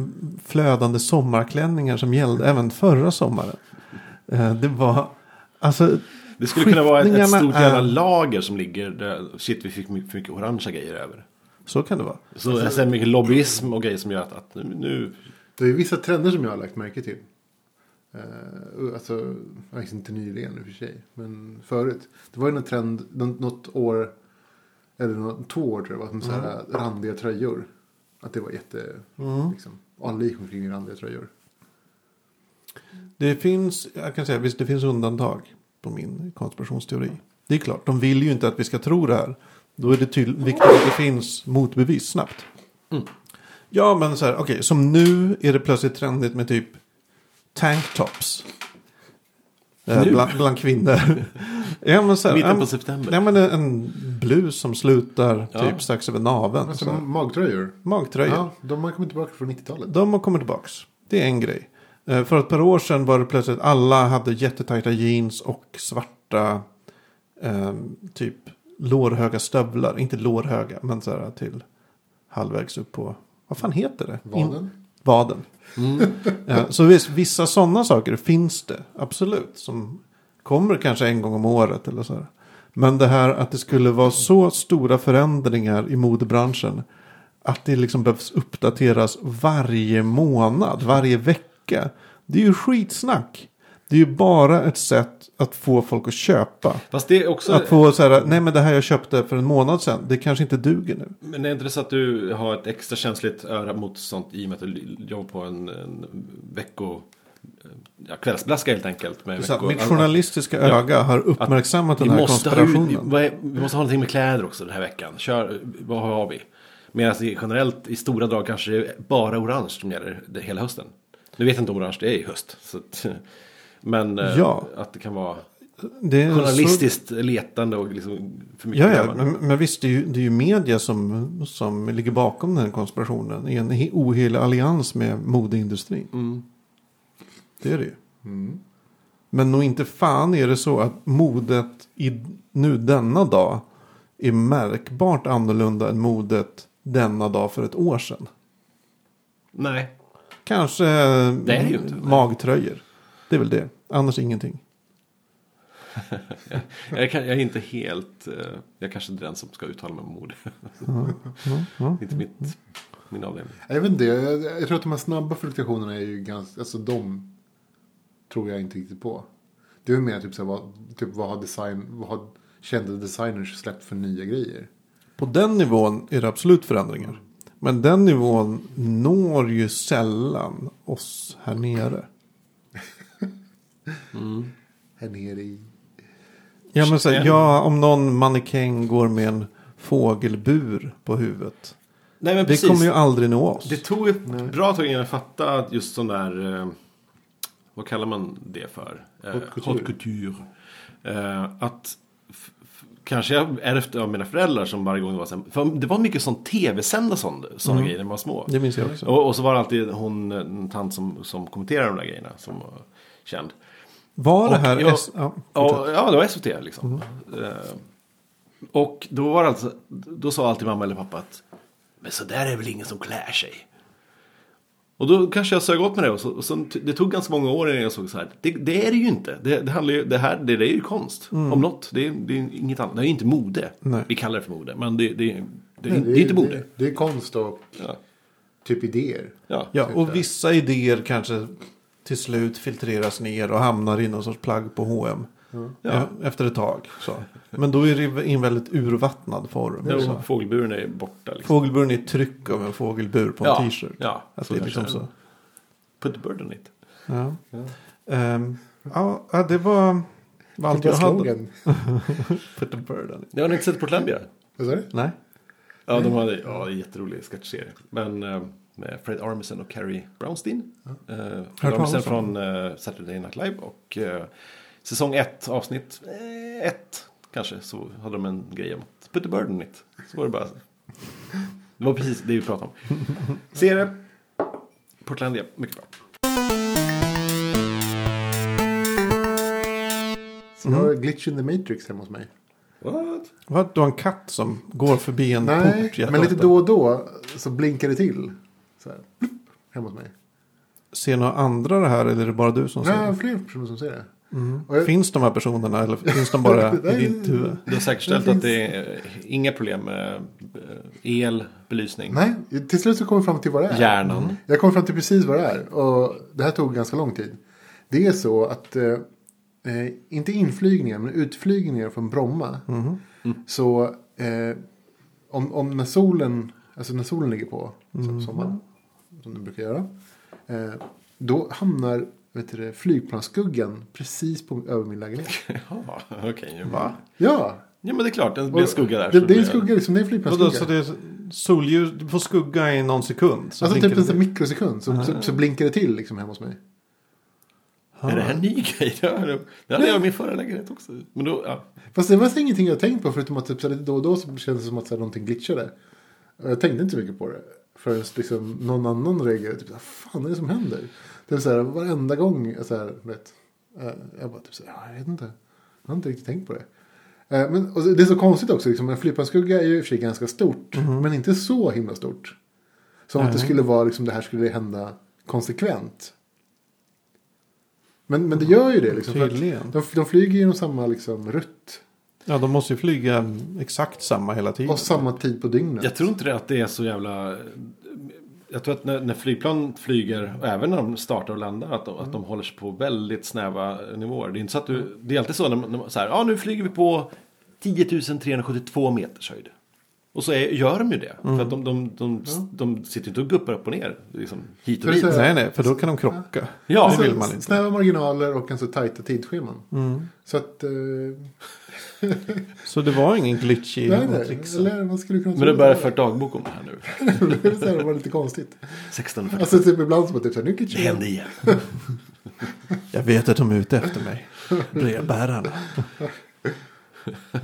flödande sommarklänningar som gällde även förra sommaren. Eh, det var, alltså, det skulle kunna vara ett, ett stort jävla är- lager som ligger där. Shit, vi fick mycket, för mycket orangea grejer över. Så kan det vara. Så alltså, mycket lobbyism och grejer som gör att, att nu, Det är vissa trender som jag har lagt märke till. Uh, alltså, inte nyligen i och för sig. Men förut. Det var ju en trend, nå- något år. Eller nå- två år tror jag. Var, som så här, randiga tröjor. Att det var jätte... Liksom, alla gick omkring i randiga tröjor. Det finns, jag kan säga, visst det finns undantag på min konspirationsteori. Det är klart, de vill ju inte att vi ska tro det här. Då är det tydligt, viktigt att det finns motbevis snabbt. Ja, men så här, okej, som nu är det plötsligt trendigt med typ tanktops. Eh, bland, bland kvinnor. ja, men så här, mitten på men- september. Ja, men en- en blus som slutar Ja. typ strax över naveln. Alltså magtröjor. Magtröjor. Ja, de har kommit tillbaka från 90-talet. De har kommit tillbaks. Det är en grej. Eh, För ett par år sedan var det plötsligt alla hade jättetajta jeans och svarta eh, typ lårhöga stövlar. Inte lårhöga, men så här till halvvägs upp på, vad fan heter det? Vaden? vaden. Ja, så visst, vissa sådana saker finns det, absolut. Som kommer kanske en gång om året eller så här. Men det här att det skulle vara så stora förändringar i modebranschen. Att det liksom behövs uppdateras varje månad, varje vecka. Det är ju skitsnack. Det är ju bara ett sätt att få folk att köpa. Fast det är också... Att få så här, nej men det här jag köpte för en månad sedan, det kanske inte duger nu. Men är inte det så att du har ett extra känsligt öra mot sånt i och med att du jobbar på en, en vecko... Ja, kvällsblaska helt enkelt. Med vecko- mitt journalistiska öga har uppmärksammat den här ha, konspirationen. är- vi måste ha någonting med kläder också den här veckan. Kör, vad har vi? Medan generellt i stora drag kanske det är bara orange som gäller hela hösten. Nu vet jag inte om orange det är i höst. Så att, men eh, Ja. att det kan vara Det är så- journalistiskt letande och liksom för mycket Ja, ja men, men visst, det är, ju, det är ju media som, som ligger bakom den här konspirationen. I en he- ohelig allians med modeindustrin. Mm. Det är det ju. Men nog inte fan är det så att modet i, nu denna dag är märkbart annorlunda än modet denna dag för ett år sedan. Nej. Kanske är det ju inte. magtröjor. Det är väl det. Annars ingenting. Jag, kan, jag är inte helt... eh, jag kanske inte är den som ska uttala mig om mode. inte mitt, min avdelning. Jag vet inte, jag, jag tror att de här snabba fluktuationerna är ju ganska, alltså de tror jag inte riktigt på. Det är mer typ så här, vad, typ vad har design, vad har kända designers släppt för nya grejer? På den nivån är det absolut förändringar. Men den nivån når ju sällan oss här nere. Här nere i... Ja, men så, ja, om någon mannekäng går med en fågelbur på huvudet. Nej men Det precis. kommer ju aldrig nå oss. Det tog ett bra tag innan jag fattade att just sån där... Eh, vad kallar man det för? Eh, Haute couture. haute couture. Eh, att kanske jag ärvt av mina föräldrar som varje gång det var så här, Det var mycket sån tv-sända sådana såna grejer när man var små. Det minns jag också. Och, och så var det alltid hon, en tant som, som kommenterade de där grejerna som var känd. Var det Och här... jag- S- ja, fortsätt. Ja, det var SVT liksom. Eh, och då var alltså, då sa alltid mamma eller pappa att men så där är väl ingen som klär sig. Och då kanske jag sög åt med det och, så, och så, det tog ganska många år innan jag såg så här. Det, det är det ju inte. Det, det, handlar ju, det här det, det är ju konst. Om något. Det är, det är inget annat. Det är inte mode. Nej. Vi kallar det för mode. Men det, det, det, Nej, det, är inte mode. Det, det är konst och Ja. typ idéer. Ja. Ja, och vissa idéer kanske till slut filtreras ner och hamnar i någon sorts plagg på H&M. Ja. Efter ett tag. Så. Men då är det i en väldigt urvattnad form. Jo, Så. Fågelburen är borta. Liksom. Fågelburen är ett tryck av en fågelbur på en Ja, t-shirt. ja, Att så det är liksom så. Put on it. Ja. Ja, ja, det var var allt jag hade. Put the bird on it. Jag har ni inte sett Portlandia? Vad sa du? Nej. Ja, de hade ja, det en jätterolig sketchserie. Men eh, med Fred Armisen och Carrie Brownstein. Eh, Fred Armisen från eh, Saturday Night Live. Och eh, säsong ett, avsnitt eh, ett kanske, så hade de en grej om att put the bird in it. Så var det bara. Det var precis det vi pratade om. Serie. Portlandia, mycket bra. Så jag har glitch in the matrix hemma hos mig. What? Vad, du har en katt som går förbi en Nej, port men jätteofta. lite då och då så blinkar det till. Så här, hemma hos mig. Ser några andra det här eller är det bara du som ser Nej, det? fler personer som ser det. Och jag, Finns de här personerna eller finns de bara i ditt huvud? Du har säkerställt Det att det är inga problem med eh, el, belysning, nej, till slut så kom jag fram till vad det är. hjärnan. Jag kom fram till precis vad det är. Och det här tog ganska lång tid. Det är så att, eh, eh, inte inflygningar, men utflygningar från Bromma. Så eh, om, om när solen, alltså när solen ligger på, som sommaren, som den brukar göra. Eh, då hamnar vet du, flygplansskuggan precis på, över min lägenhet. Jaha, okej. Va? Ja, Ja, men det är klart, det blir en skugga där. Det, det är en skugga liksom, det är en Vadå, flygplansskugga. så det är solljus, du får skugga i någon sekund? Så Alltså typ en det mikrosekund så, så, så blinkar det till liksom hemma hos mig. Är det här en ny grej? Det hade jag i min förra lägenhet också. Men då, ja. Fast det var så ingenting jag tänkt på förutom att typ, så här, lite då och då så kändes det som att så här, någonting glitchade. Jag tänkte inte så mycket på det. Förrän liksom, någon annan reagerade. Typ, vad fan är det som händer? Det är så här, varenda gång. Så här, vet, eh, jag bara typ så här, "Ja, jag vet inte. Jag har inte riktigt tänkt på det. Eh, Men och det är så konstigt också. Liksom, en flygplansskugga är ju i och för sig ganska stort. Mhm. Men inte så himla stort. Som att det skulle vara liksom, det här skulle hända konsekvent. Men, men det gör ju det. Liksom, Tydligen. de, de flyger genom samma liksom, rutt. Ja, de måste ju flyga exakt samma hela tiden. Och samma tid på dygnet. Jag tror inte det att det är så jävla... Jag tror att när, när flygplan flyger, och även när de startar och landar, att de, att de håller sig på väldigt snäva nivåer. Det är inte så att du... Det är alltid så när man, när man så här, ja nu flyger vi på 10 372 meters höjd. Och så är, gör de ju det. För att de, de, de, de, sitter inte och guppar upp och ner. Liksom, hit och För dit. det är Nej, nej, för då kan de krocka. Ja, det vill man inte. Snäva marginaler och ganska tajta tidsscheman. Mm. Så att... Eh, Så det var ingen glitch i nej, att nej. Eller man skulle kunna Men det börjar föra dagbok om det här nu. det så här, det var lite konstigt. 1640. Alltså typ ibland så bara typ så här, nu Det hände igen. Jag vet att de är ute efter mig. Brevbärarna. ja,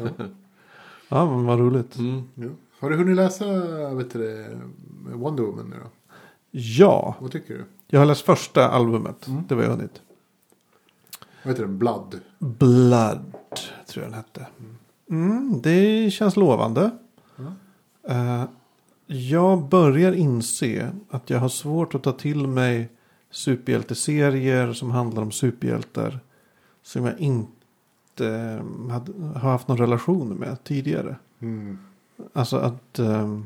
men vad roligt. Mm. Ja. Har du hunnit läsa vet du, det, Wonder Woman nu då? Ja, Vad tycker du? jag har läst första albumet. Mm. Det var jag hunnit. Vad heter den? Blood. Blood, tror jag den hette. Mm, det känns lovande. Eh, jag börjar inse att jag har svårt att ta till mig superhjälteserier som handlar om superhjältar. Som jag inte eh, hade, har haft någon relation med tidigare. Mm. Alltså att eh,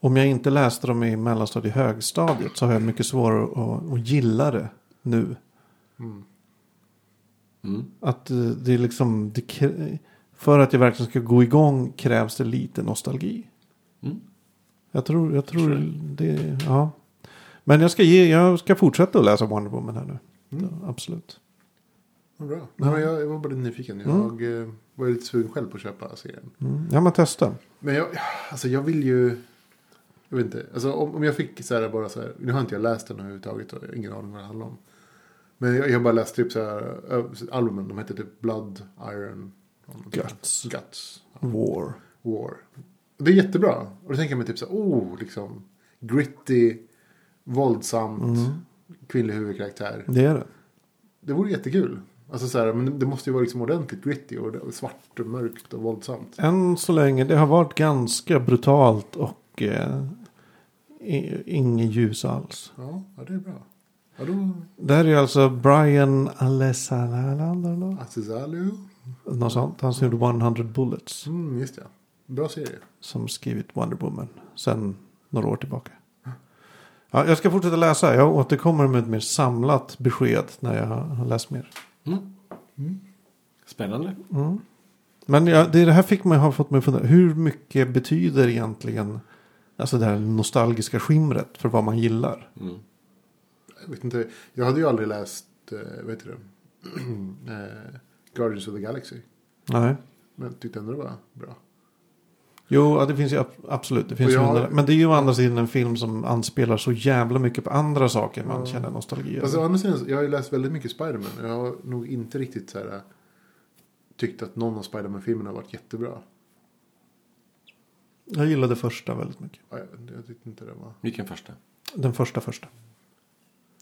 om jag inte läste dem i mellanstadiet högstadiet så har jag mycket svårare att, att gilla det nu. Mm. Mm. Att eh, det är liksom, det, för att jag verkligen ska gå igång krävs det lite nostalgi. Mm. Jag tror, jag tror det, ja. Men jag ska, ge, jag ska fortsätta att läsa Wonder Woman här nu. Mm. Ja, absolut. Bra. Nej, men jag, jag var bara lite nyfiken. Jag eh, var lite sugen själv på att köpa serien. Mm. Ja, men testa. Men jag, alltså jag vill ju... Jag vet inte. Alltså om, om jag fick så här bara så här. Nu har inte jag läst den överhuvudtaget. Och jag har ingen aning vad det handlar om. Men jag, jag har bara läst typ så här. Albumen. De heter typ Blood, Iron. Guts. Guts. War. War. Och det är jättebra. Och då tänker jag mig typ så här. Oh, liksom. Gritty. Våldsamt. Mm. Kvinnlig huvudkaraktär. Det är det. Det vore jättekul. Alltså så här, men det måste ju vara liksom ordentligt gritty och svart och mörkt och våldsamt. Än så länge, det har varit ganska brutalt och eh, inget ljus alls. Ja, ja det är bra. Ja, då... Det här är alltså Brian Alessandro. Azizalu. Något sånt. Han som gjorde 100 Bullets. Mm, just det. Bra serie. Som skrivit Wonder Woman. Sen några år tillbaka. Ja, jag ska fortsätta läsa. Jag återkommer med ett mer samlat besked när jag har läst mer. Mm. Spännande. Men ja, det, det här fick mig, har fått mig att fundera. Hur mycket betyder egentligen alltså det här nostalgiska skimret för vad man gillar? Mm. Jag vet inte. Jag hade ju aldrig läst, eh, vad heter det? eh, Guardians of the Galaxy. Nej. Men tyckte ändå det var bra. Jo, ja, det finns ju ab- absolut. Det finns ju jag- undra- Men det är ju å andra sidan en film som anspelar så jävla mycket på andra saker man känner nostalgi. Fast å andra sidan, jag har ju läst väldigt mycket Spiderman. Jag har nog inte riktigt så här, eh, tyckt att någon av Spiderman-filmerna har varit jättebra. Jag gillade första väldigt mycket. Ja, Jag, jag tyckte inte det var... Vilken första? Den första första.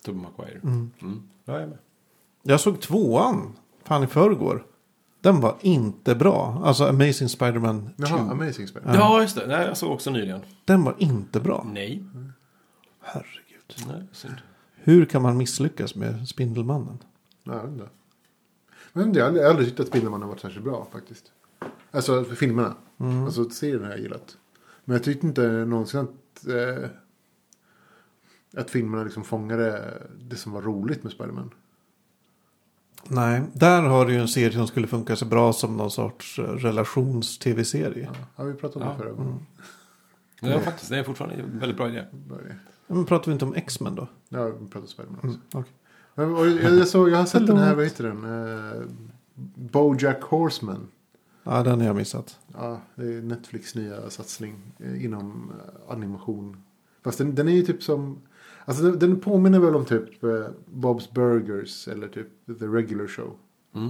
Tobey Maguire. Mm. Mm. Ja, jag är med. Jag såg tvåan. Fan i förrgår. Den var inte bra. Alltså Amazing Spider-Man 2. Jaha, Amazing Spiderman. Ja, just det. Nej, jag såg också nyligen. Den var inte bra. Nej. Herregud. Nej, synd. Hur kan man misslyckas med Spindelmannen? Nej, jag vet inte. Men jag har aldrig, tyckt att Spindelmannen har varit särskilt bra faktiskt. Alltså för filmerna. Alltså serien har jag gillat. Men jag tyckte inte någonsin att, eh, att filmerna liksom fångade det som var roligt med Spiderman. Nej, där har du ju en serie som skulle funka så bra som någon sorts eh, relations-tv-serie. Ja, har vi pratat om det Ja. förra gången? Ja, faktiskt. Det är fortfarande en väldigt bra idé. Men pratar vi inte om X-Men då? Ja, vi pratade om Spiderman också. Mm, okej. Men, och jag, jag, såg, jag har sett den här, vad heter den? Eh, Bojack Horseman. Ja, den har jag missat. Ja, det är Netflix nya satsning eh, inom animation. Fast den, den är ju typ som... Alltså den, den påminner väl om typ eh, Bob's Burgers eller typ The Regular Show. Mm.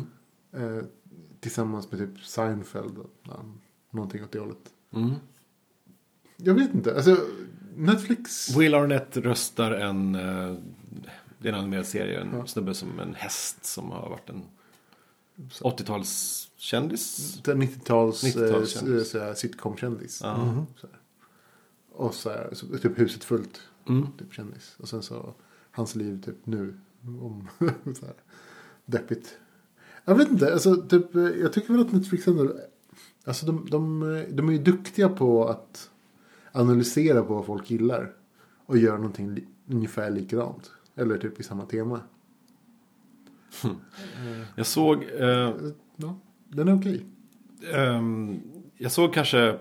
Eh, tillsammans med typ Seinfeld och någonting åt det hållet. Mm. Jag vet inte. Alltså Netflix... Will Arnett röstar en... eh, Det är en animerad serie. En Ja. snubbe som en häst som har varit en 80-talskändis. Det är 90-tals, 90-talskändis. eh, sitcom-kändis. Ja. Så här. Och så, här, så typ huset fullt. Mm. Typ kändis. Och sen så hans liv typ nu. Om så här. Deppigt. Jag vet inte. Alltså, typ, eh, jag tycker väl att Netflix ändå. Alltså de, de, de är ju duktiga på att analysera på vad folk gillar. Och göra någonting li, ungefär likadant. Eller typ i samma tema. Jag såg... Eh, Ja, den är okej. Ehm, jag såg kanske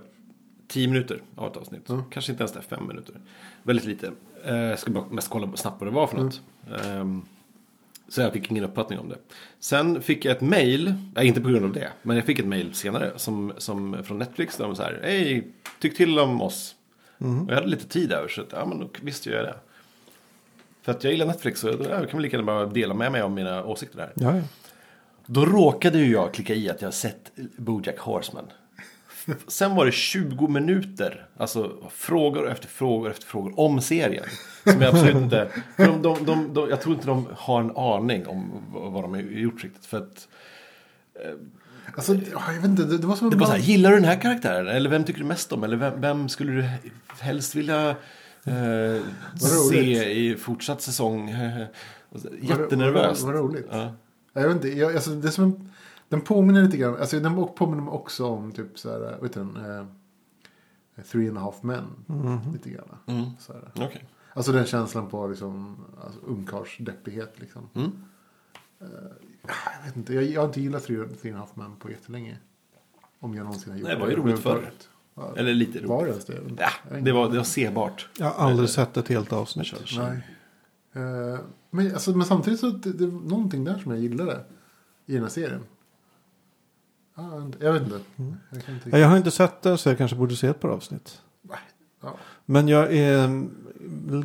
10 minuter av ett avsnitt. Ja. Kanske inte ens det, 5 minuter. Väldigt lite. Eh, jag skulle bara mest kolla snabbt vad det var för något. Ehm, så jag fick ingen uppfattning om det. Sen fick jag ett mail, inte på grund av det, men jag fick ett mail senare som, som från Netflix. Där de så här, hej, tyck till om oss. Och jag hade lite tid över så att, ja men då visste jag det. För att jag gillar Netflix så ja, jag kan väl lika gärna bara dela med mig av mina åsikter där. Ja, ja. Då råkade ju jag klicka i att jag sett Bojack Horseman. Sen var det 20 minuter, alltså frågor efter frågor efter frågor om serien. Som jag absolut inte, de, de, de, de, jag tror inte de har en aning om vad de har gjort riktigt. För att Alltså, ja, jag vet inte. Det, var som det var så här, gillar du den här karaktären? Eller vem tycker du mest om? Eller vem, vem skulle du helst vilja eh, se i fortsatt säsong? Jättenervöst. Vad, vad, vad roligt. Ja, Jag vet inte, jag, alltså, det är som en, den påminner lite grann, alltså den påminner mig också om typ så här, vad heter den? Eh, Three and a half men. Lite grann. Mm. Så här. Okej. Alltså den känslan på liksom, alltså, ungkarlsdeppighet liksom. Mm. Eh, jag vet inte, jag, jag har inte gillat Three, three and a half men på jättelänge. Om jag någonsin har gjort Nej, det var ju roligt förr. Ja, Eller lite roligt. var det ens det? Ja, det var, det var sebart. Jag har aldrig sett ett helt avsnitt. Nej. Eh, men, alltså, men samtidigt så det, det är någonting där som jag gillade i den här serien. Ja, jag vet inte- jag inte. Jag kan inte Ja, Jag har inte sett det så jag kanske borde se ett par avsnitt. ja. Men jag är mm,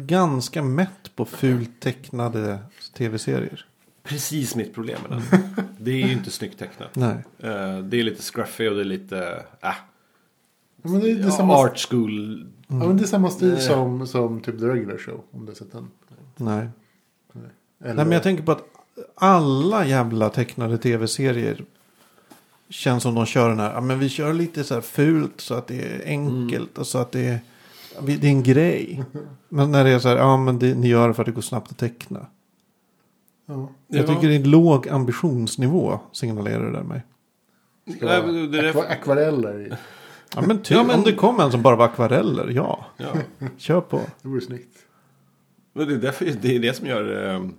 ganska mätt på fult tecknade tv-serier. Precis mitt problem med den. Det är ju inte snyggt tecknat. Nej. Eh, Det är lite scruffy och det är lite... Äh, men det, det, är samma, art school. ja, men det är samma stil Nej. som, som typ The Regular Show. Om du har sett den. Nej. Eller, Nej, men jag tänker på att alla jävla tecknade tv-serier känns som de kör den här. Ja, men vi kör lite så här fult så att det är enkelt och så att det är, det är en grej. Men när det är så här, ja men det, ni gör det för att det går snabbt att teckna. ja. Jag tycker det är en låg ambitionsnivå signalerar det där mig. Nej, men det är akva- akvareller. Ja men, ty, Ja, men- om det kom en som bara var akvareller, ja. Ja. Kör på. Det vore snyggt. Men det, är därför, det är det som gör um,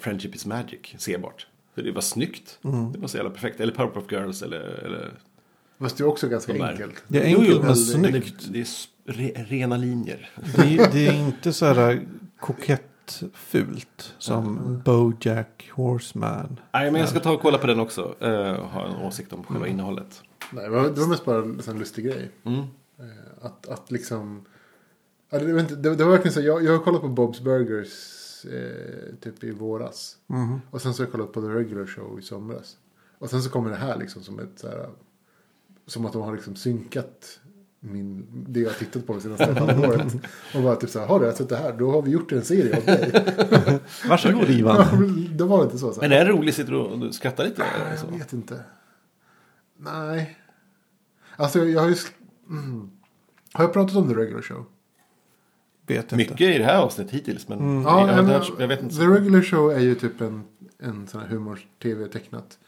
Friendship is Magic sebart. För det var snyggt. Det var så jävla perfekt. Eller Powerpuff Girls eller... eller Fast det är också ganska De enkelt. Det är enkelt jo, men men snyggt. Det, är re, rena linjer. Det, är- det är inte så här kokett fult som Bojack Horseman. Nej, men jag ska ta och kolla på den också. Uh, ha en åsikt om själva innehållet. Nej, det var, det var mest bara en sån lustig grej. Mm. Eh, Att, att liksom... Det, var inte- det var verkligen så. Jag, jag har kollat på Bob's Burgers eh, typ i våras. Mhm. Och sen så har jag kollat på The Regular Show i somras. Och sen så kommer det här liksom som ett så här, Som att de har liksom synkat min, det jag har tittat på det senaste halvåret. Och bara typ så här, har du sett det här? Då har vi gjort en serie av dig. Varsågod Ivan. Det var inte så. så här. Men är det roligt? Sitter du och skrattar lite? eller Jag så? vet inte. Nej. Alltså jag har ju... Mm. Har jag pratat om The Regular Show? Vet inte. Mycket i det här avsnittet hittills. Men Mm. Ja, jag, men- hört- jag vet inte. The Regular Show är ju typ en, en sån här humor-tv tecknat.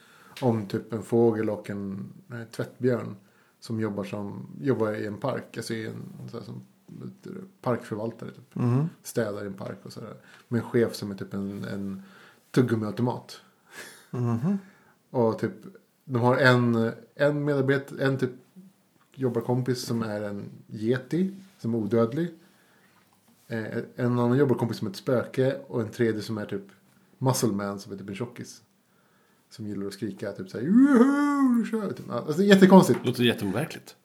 Om typ en fågel och en nej, tvättbjörn. Som jobbar, som, jobbar i en park. Alltså i en så här, som parkförvaltare. Typ. Mhm. Städar i en park och sådär. Med en chef som är typ en, en tuggummiautomat. Mhm. Och typ, de har en, en medarbetare, en typ jobbarkompis som är en yeti, som är odödlig. Eh, en annan jobbarkompis som ett spöke och en tredje som är typ muscle man som är typ en tjockis. Som gillar att skrika typ såhär Juhu, kör vi!" typ. Alltså det är jättekonstigt. Låter jätteoverkligt.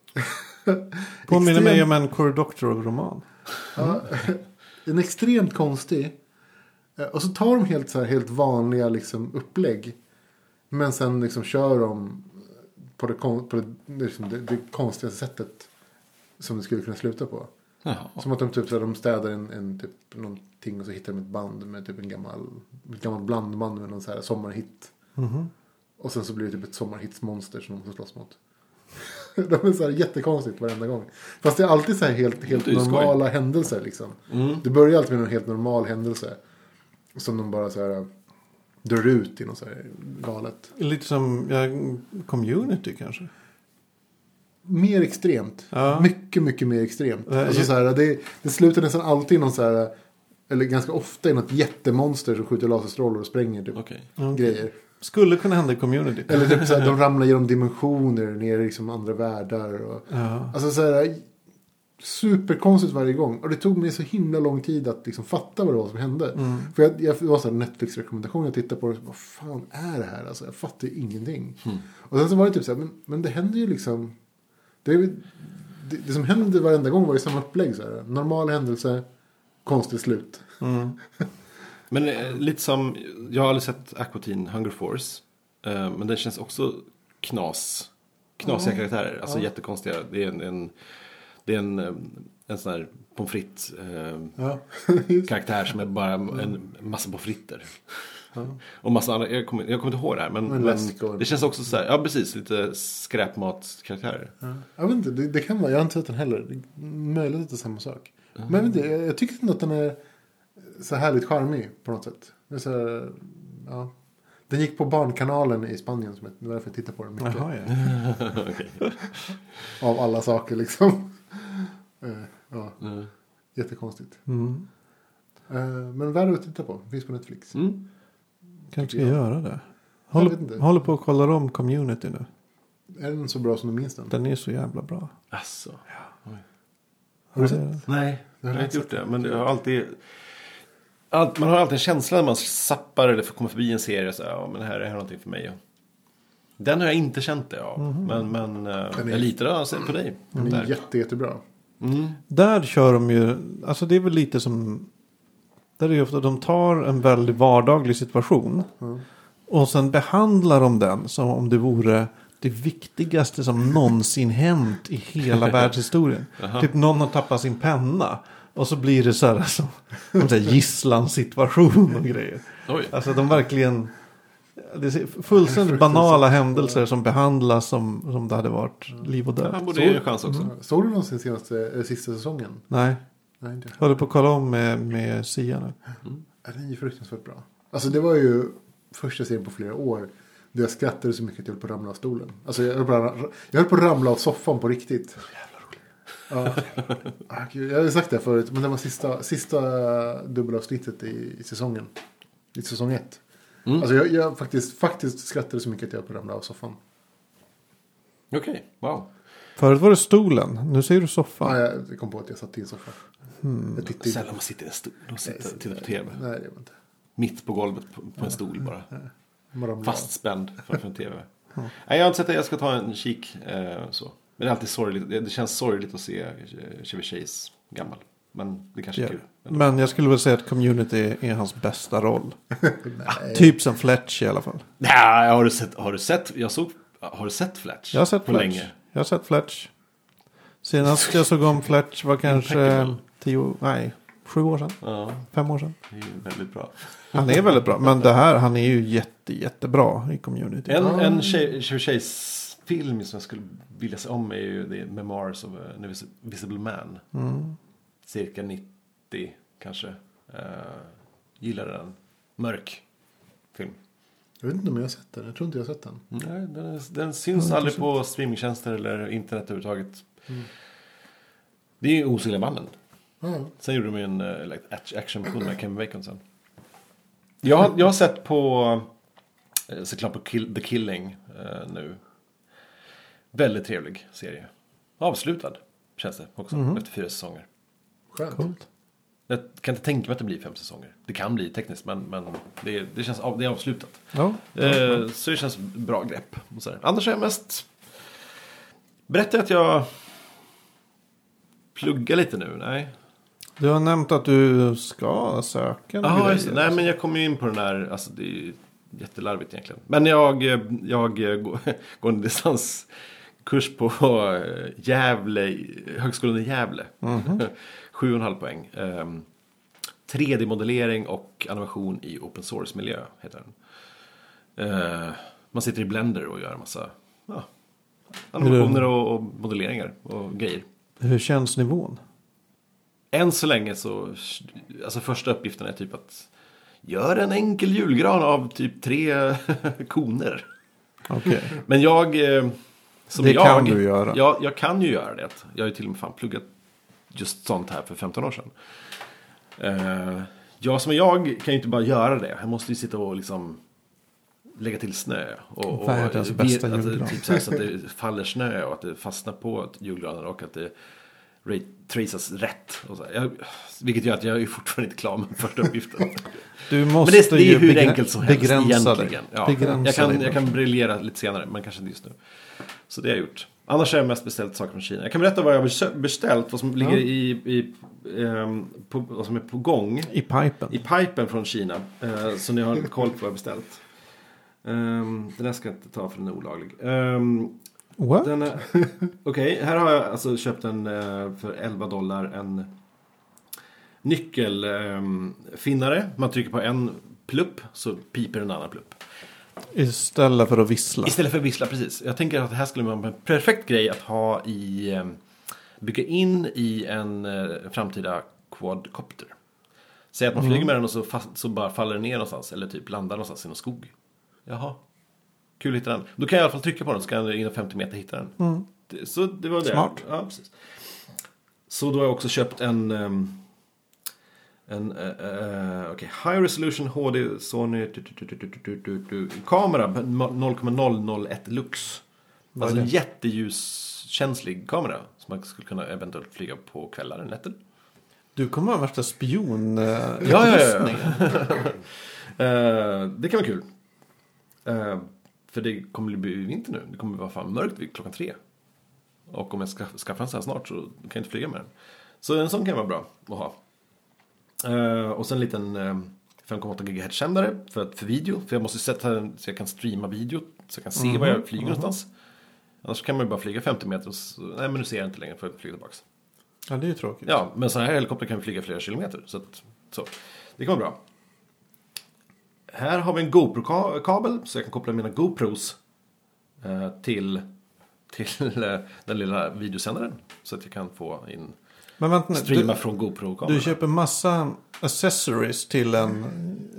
Påminner mig om en Cory Doctorow-roman. Ja, en extremt konstig. Eh, Och så tar de helt, så här, helt vanliga liksom, upplägg. Men sen liksom kör de på det, på det, liksom, det, det konstigaste sättet. Som det skulle kunna sluta på. Jaha. Som att de, typ, så här, de städar en, en, typ, någonting och så hittar de ett band med typ en gammal, ett gammalt blandband med någon så här sommarhit. Mhm. Och sen så blir det typ ett sommarhitsmonster som de måste slåss mot. De är så här jättekonstigt varenda gång. Fast det är alltid så här helt, helt skoj. normala händelser liksom. Mm. Det börjar alltid med en helt normal händelse. Som de bara så här drar ut i något så här galet. Lite som ja, community kanske. Mer extremt. Ja. Mycket, mycket mer extremt. Ja, Alltså, så här, det, det slutar nästan alltid i någon så här, eller ganska ofta i något jättemonster som skjuter laserstrålar och spränger typ, Okej. grejer. Skulle kunna hända i community. Eller typ så här, de ramlar genom dimensioner ner i liksom andra världar. Och, Ja. alltså så här, superkonstigt varje gång. Och det tog mig så himla lång tid att liksom fatta vad det var som hände. Mm. För jag, jag, det var så här Netflix-rekommendation jag tittade på. Och så, vad fan är det här? Alltså, jag fattar ju ingenting. Mm. Och sen så var det typ så här, men, men det händer ju liksom. Det, är, det, det som händer varenda gång var ju samma upplägg. Så här. Normal händelse, konstigt slut. Mm. Men eh, lite som, jag har aldrig sett Aqua Teen Hunger Force. Eh, men den känns också knas. Knasiga karaktärer, alltså jättekonstiga. Det är en, en, det är en, eh, en sån här pommes frites eh, Ja. karaktär som är bara en massa pommes frites. Och massa andra, jag kommer, jag kommer inte ihåg det här. Men, En men och- det känns också så här, ja precis, lite skräpmatskaraktärer. Jag vet inte, det, det kan vara. Jag har inte sett den heller. Möjligt att det är samma sak. Men jag, vet inte, jag, jag tycker inte att den är så härligt charmig på något sätt. Det är så här, ja. Den gick på Barnkanalen i Spanien. Som det var därför jag tittade på den mycket. Jaha, ja. Av alla saker liksom. Eh, ja, Mm. jättekonstigt. Mm. Eh, men värd att titta på. Finns på Netflix. Mm. Kanske ska jag. göra det. Håller, håller på att kolla om community nu. Är den så bra som du minns den? Den är så jävla bra. Alltså. Har du Ja, det är sett? Nej, Jag jag har har inte gjort det. Men jag har alltid... Allt, man har alltid en känsla när man zappar eller kommer förbi en serie. Så, här, ja, men det här är någonting för mig. Den har jag inte känt det av. Men, men eh, Den är- jag litar alltså på dig. Den är jätte, jättebra. Mm. Där kör de ju, alltså det är väl lite som, där är ju ofta de tar en väldigt vardaglig situation. Mm. Och sen behandlar de den som om det vore det viktigaste som någonsin hänt i hela världshistorien. Typ någon har tappat sin penna. Och så blir det så här, alltså, som så här gisslansituation och grejer. Oj. Alltså de verkligen, det är fullständigt banala händelser som behandlas som, som det hade varit liv och död. Han borde ge en chans också. Såg du någonsin senaste, eller sista säsongen? Nej, Nej, inte. håller på att kolla om med, med Sia nu. Ja, den är ju fruktansvärt bra. Alltså det var ju första serien på flera år. Där jag skrattade så mycket att jag höll på att ramla av stolen. Alltså jag höll på att, jag höll på att ramla av soffan på riktigt. Ja. Ah, gud, jag har ju sagt det förut. Men det var sista, sista dubbelavsnittet i, i säsongen. I säsong ett. Mm. Alltså jag, jag faktiskt, faktiskt skrattade så mycket att jag höll på att ramla av soffan. Okej, wow. Förut var det stolen, nu säger du soffan. Ah, jag kom på att jag satt i en soffa. Inte. Sällan man sitter i en stol och sitter, tittar på tv. Nej, det inte. Mitt på golvet på, på en stol bara. Fastspänd framför en tv. Nej, jag har inte sett det. Jag ska ta en kik. Eh, så. Men det är alltid sorgligt. Det, det känns sorgligt att se eh, Chevy Chase gammal. Men det kanske är Ja. kul. Men jag skulle väl säga att community är hans bästa roll. Typ som Fletch i alla fall. Nej, har du sett? Har du sett? Jag såg. Har du sett Fletch? Jag har sett Fletch. länge. Jag har sett Fletch. Senast jag såg om Fletch var kanske tio, nej, sju år sedan. Ja, Fem år sedan. det är ju väldigt bra. Han är väldigt bra. Men det här, han är ju jätte, jättebra i community. En, en Che- Chevy Chase-film som jag skulle vilja se om är ju The Memoirs of a Invisible Man. Mm. Cirka 90 kanske. Uh, gillar den. Mörk film. Jag vet inte om jag har sett den. Jag tror inte jag har sett den. Nej, den, den syns aldrig på streamingtjänster eller internet överhuvudtaget. Mm. Det är ju Osynliga mannen. Ja. Sen gjorde de ju en uh, act- actionversion med Kevin Bacon sen. Jag, har- jag har sett på uh, såklart på Kill, The Killing eh, nu. Väldigt trevlig serie. Avslutad känns det också Mhm. efter fyra säsonger. Skönt. Coolt. Jag kan inte tänka mig att det blir fem säsonger. Det kan bli tekniskt men, men det, det, känns av, det är avslutat. Ja. Eh, så det känns bra grepp. Och så här. Annars är jag mest... Berättar jag att jag pluggar lite nu? Nej. Du har nämnt att du ska söka Jaha, grejer. Nej, men jag kommer ju in på den där. Alltså det är jättelarvigt egentligen. Men jag, jag går, går en distanskurs på Gävle, Högskolan i Gävle. Sju och en halv poäng. Ehm, 3D-modellering och animation i open source-miljö heter den. Eh, Man sitter i Blender och gör massa ja, animationer och, och modelleringar och grejer. Hur känns nivån? Än så länge så, alltså första uppgiften är typ att gör en enkel julgran av typ tre koner. Okej. Men jag, eh, som Det jag, kan du göra. Jag, jag kan ju göra det. Jag har ju till och med fan pluggat just sånt här för 15 år sedan. Eh, jag som är jag kan ju inte bara göra det. Jag måste ju sitta och liksom lägga till snö. Och, och Världens bästa att julgran. Typ så, här, så att det faller snö och att det fastnar på julgranen och att det tracas rätt. Och så jag, vilket gör att jag är fortfarande inte klar med första uppgiften. Du Men måste det, det är ju hur enkelt som helst begränsa egentligen. Ja, Begränsa jag, kan, jag kan briljera lite senare, men kanske inte just nu. Så det har jag gjort. Annars har jag mest beställt saker från Kina. Jag kan berätta vad jag har beställt, vad som ligger i, i ehm, på, vad som är på gång I pipen. i pipen från Kina. Eh, så ni har koll på vad jag har beställt. Um, den här ska jag inte ta för den är olaglig. Um, What? Okej, här har jag alltså köpt en eh, för 11 dollar en nyckelfinnare. Man trycker på en plupp så piper en annan plupp. Istället för att vissla. Istället för vissla, precis. Jag tänker att det här skulle vara en perfekt grej att ha i... Bygga in i en eh, framtida quadcopter. Säg att man flyger med den och så, fast, så bara faller den ner någonstans. Eller typ landar någonstans i någon skog. Jaha. Kul att hitta den. Då kan jag i alla fall trycka på den så kan jag inom 50 meter hitta den. Det, så det var det. Smart. Ja, precis. Så då har jag också köpt en... ehm, en uh, uh, okej, High Resolution HD Sony kamera 0,001 lux. Alltså en jätteljuskänslig kamera. Som man skulle kunna eventuellt flyga på kvällar eller nätter. Du kommer ha värsta spion uh, Ja, ja, ja. Eh, det kan vara kul. Eh, för det kommer bli vinter nu. Det kommer vara fan mörkt vid klockan tre. Och om jag ska skaffa en sån här snart så kan jag inte flyga med den. Så en sån kan vara bra att ha. Eh, och sen en liten eh, 5,8 GHz sändare för, för video. För jag måste sätta den så jag kan streama video. Så jag kan se var jag flyger någonstans. Annars kan man ju bara flyga 50 meter och så, nej men nu ser jag inte längre för jag flyger tillbaka. Ja, det är ju tråkigt. Ja, men sådana här helikoptrar kan flyga flera kilometer. Så, att, så. det vara bra. Här har vi en GoPro-kabel så jag kan koppla mina GoPros eh, till, till eh, den lilla videosändaren. Så att jag kan få in, Men vänta streama Du, från GoPro-kameran. du köper massa accessories till en,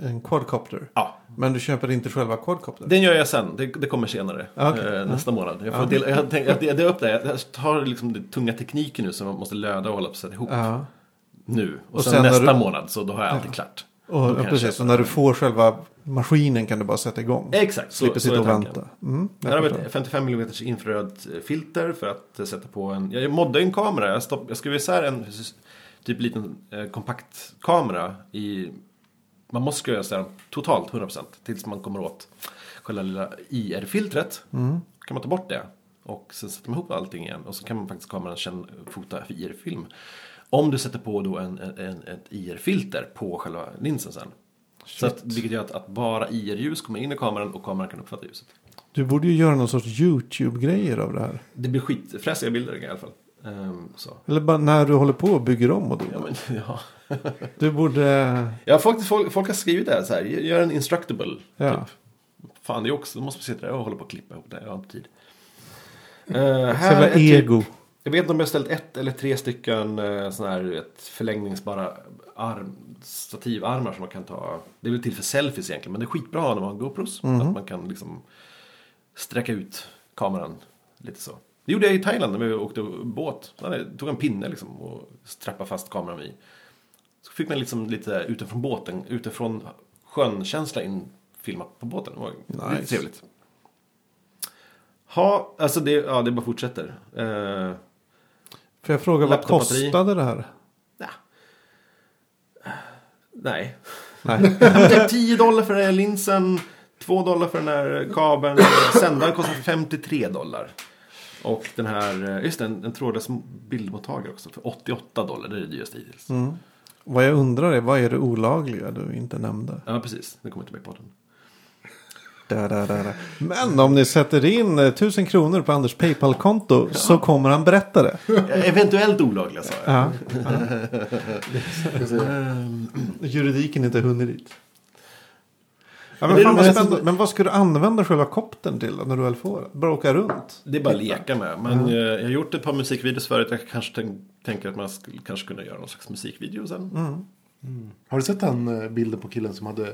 en quadcopter. Ja, Men du köper inte själva quadcoptern. den gör jag sen. Det, det kommer senare. Okej, eh, nästa månad. Jag, får Ja. dela, jag, tänk, jag delar upp det. Jag tar liksom den tunga tekniken nu som man måste löda och hålla på att sätta ihop. Ja. Nu. Och, Och sen, sen nästa du- månad så då har jag alltid klart. Och, precis. Och när du får själva maskinen kan du bara sätta igång. Exakt, så, Slipper sitta och vänta. Mm, jag har ett 55 mm infrarött filter för att eh, sätta på en... Jag moddade en kamera. Jag, stopp, jag skrev isär en typ liten eh, kompakt kamera i... Man måste isär den totalt 100% tills man kommer åt själva lilla IR-filtret. Mm. kan man ta bort det. Och sen sätter man ihop allting igen. Och så kan man faktiskt kameran känna, fota IR-film. Om du sätter på då en, en, en, ett IR-filter på själva linsen sen. Så att, vilket gör att, att bara IR-ljus kommer in i kameran och kameran kan uppfatta ljuset. Du borde ju göra någon sorts YouTube-grejer av det här. Det blir skitfräsiga bilder i alla fall. Så. Eller bara när du håller på och bygger om och Ja, då. men, ja. Du borde... ja folk, folk, folk har skrivit det här så här. Gör en instructable. Ja. Typ. Fan, det är också, då måste man sitta där och hålla på och klippa ihop det. Jag har inte tid. Uh, här Själva typ, ego. Jag vet inte om jag har ställt ett eller tre stycken uh, sådana här förlängningsbara arm, stativarmar som man kan ta. Det är väl till för selfies egentligen, men det är skitbra när man har GoPros. Mhm. Att man kan liksom sträcka ut kameran lite så. Det gjorde jag i Thailand när vi åkte båt. Jag tog en pinne liksom och strappade fast kameran vid. Så fick man liksom lite utifrån båten, utifrån sjön-känsla in filmat på båten. Det var Nice. lite trevligt. Ha, alltså det, ja, det bara fortsätter. Uh, Får jag fråga vad kostade det här? nej. Nej. Typ 10 dollar för den här linsen, 2 dollar för den här kabeln. Sändaren kostar 53 dollar. Och den här, just det, en, en trådlös bildmottagare också för 88 dollar. Det är det dyraste hittills. Mm. Vad jag undrar är, vad är det olagliga du inte nämnde? Ja, precis. Det kommer inte med på den. Da, da, da, da. Men om ni sätter in eh, 1000 kronor på Anders Paypal-konto så kommer han berätta det. Eventuellt olagliga sa jag. Ja. Juridiken inte hunnit dit. Ja, Men fan vad men vad ska du använda själva koptern till när du väl får den? Bara åka runt? Det är bara att leka med. Men eh, jag har gjort ett par musikvideos förut. Jag kanske tänk, tänker att man skulle kanske kunna göra någon slags musikvideo sen. Mm. Har du sett den eh, bilden på killen som hade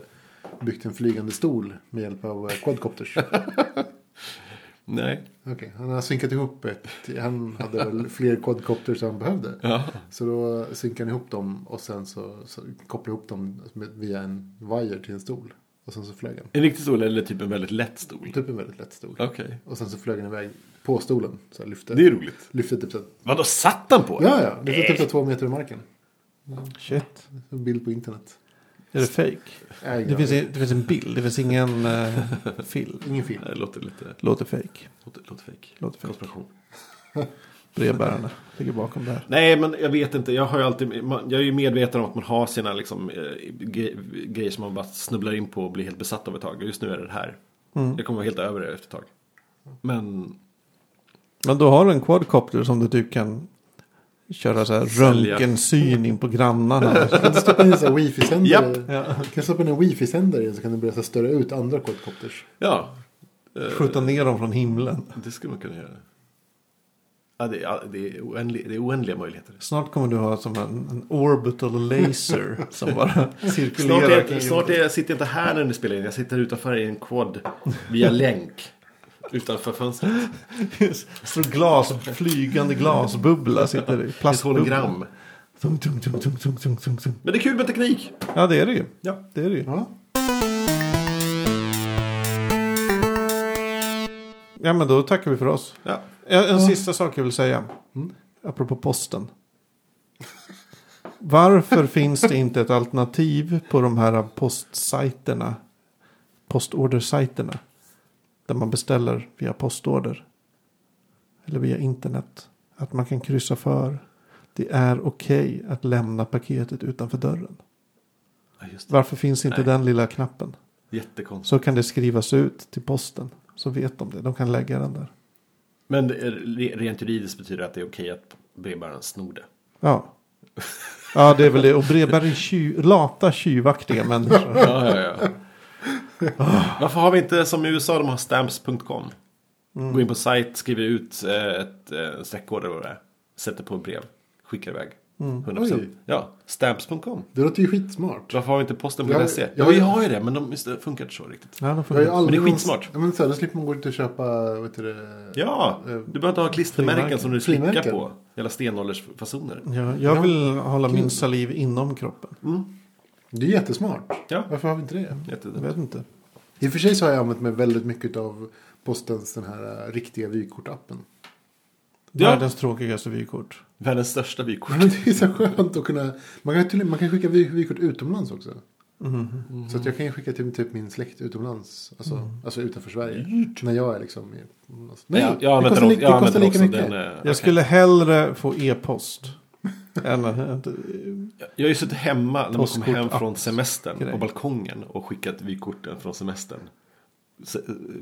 byggt en flygande stol med hjälp av eh, quadcopters? Nej. Okej, han har synkat ihop ett. Han hade väl fler quadcopters än han behövde. Ja. Så då synkade han ihop dem och sen så, så kopplade ihop dem med, via en wire till en stol. Och sen så flög han. En riktig stol eller typ en väldigt lätt stol? Typ en väldigt lätt stol. Okej. Och sen så flög han iväg på stolen. Så här lyfte. Det är roligt. Lyfte typ så här, Vadå, satt han på Ja, ja. Lyfte typ så två meter i marken. Shit. En bild på internet. Är det fake? Nej, Det finns, det finns en bild, det finns ingen uh, film. Ingen film. Det låter lite... Låter fake. Låter, låter fake. Låter fake. Konspiration. Brevbärarna ligger bakom där. Nej, men jag vet inte. Jag har ju alltid... man- Jag är ju medveten om att man har sina liksom, eh, gre- grejer som man bara snubblar in på och blir helt besatt av ett tag. Just nu är det det här. Mm. Jag kommer vara helt över det efter ett tag. Men... Men då har du en quadcopter som du typ kan köra så här röntgensyn in på grannarna. Kan du stoppa in en wifi-sändare? Ja. Kan du stoppa in en wifi-sändare så kan du börja så störa ut andra quadcopters. Ja. Eh, Skjuta ner dem från himlen. Det skulle man kunna göra. Ja, det, ja, det, är oändliga, det är oändliga möjligheter. Snart kommer du ha som en, en orbital laser som bara cirkulerar. Snart, är, snart är, jag sitter inte här när ni spelar in. Jag sitter utanför i en quad via länk. Utanför fönstret. Så glas, flygande glasbubbla sitter i. Ett Plastbubbla. hologram. Tung, tung, tung, tung, tung, tung, tung, tung. Men det är kul med teknik. Ja, det är det ju. Ja. Det är det ju. Ja. Ja, men då tackar vi för oss. Ja. En, en sista sak jag vill säga. Mm. Apropå posten. Varför finns det inte ett alternativ på de här postsajterna? Postordersajterna. Där man beställer via postorder. Eller via internet. Att man kan kryssa för. Det är okej att lämna paketet utanför dörren. Ja. Varför finns inte Nej. den lilla knappen? Jättekonstigt. Så kan det skrivas ut till posten. Så vet de det. De kan lägga den där. Men rent juridiskt betyder det att det är okej att brevbäraren snor det. Ja. Ja, det är väl det. Och brevbärare är tju- lata, tjuvaktiga människor. Ja, ja, ja. Varför har vi inte som i USA, de har stamps.com. Mm. Gå in på sajt, skriver ut eh, ett eh, streckkod eller vad det är. Sätter på ett brev, skickar iväg. Mm. 100%. Oj. Ja, stamps.com. Det låter ju skitsmart. Varför har vi inte posten.se? Jag- Ja, jag- vi har ju det, men de det funkar inte så riktigt. Ja, de aldrig Men det är skitsmart. Ja, men så här, då slipper man gå ut och köpa, vet du det? Ja, Eh, du behöver inte ha klistermärken som du slickar på. Jävla stenåldersfasoner. Ja, jag vill hålla min saliv inom kroppen. Det är jättesmart. Ja. Varför har vi inte det? Jag vet inte. I och för sig så har jag använt mig väldigt mycket av postens den här äh, riktiga vykortappen. Ja. Världens tråkigaste vykort. Världens största vykort. Men det är så skönt att kunna. Man kan, till, man kan skicka vy, vykort utomlands också. Så att jag kan ju skicka till typ min släkt utomlands. Alltså, alltså utanför Sverige. När jag är liksom i, Nej, Ja, jag det kostar, li- det kostar lika mycket. Den, är- Jag skulle hellre få e-post. än att... Jag har ju suttit hemma när man kom hem från semestern Grej. på balkongen och skickat vykorten från semestern. S-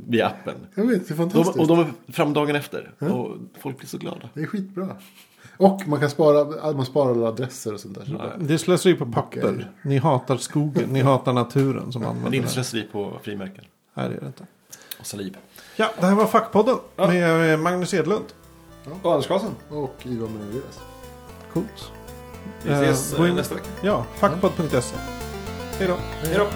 Via appen. Jag vet, det är De, fantastiskt. och de är fram dagen efter. Och folk blir så glada. Det är skitbra. Och man kan spara, man sparar alla adresser och sånt där. Så det är Ja, slösar ju på papper. Ni hatar skogen. Ni hatar naturen som Men använder det är inte det. slöseri på frimärken. Nej, det är det inte. Och saliv. Ja, det här var Fackpodden Ja. med eh, Magnus Edlund. Och Anders Karlsson. Och Ivan Menelius. Coolt. Vi ses Eh, gå eh, in- nästa vecka. Ja, fackpodd.se. Hej då. Hej då.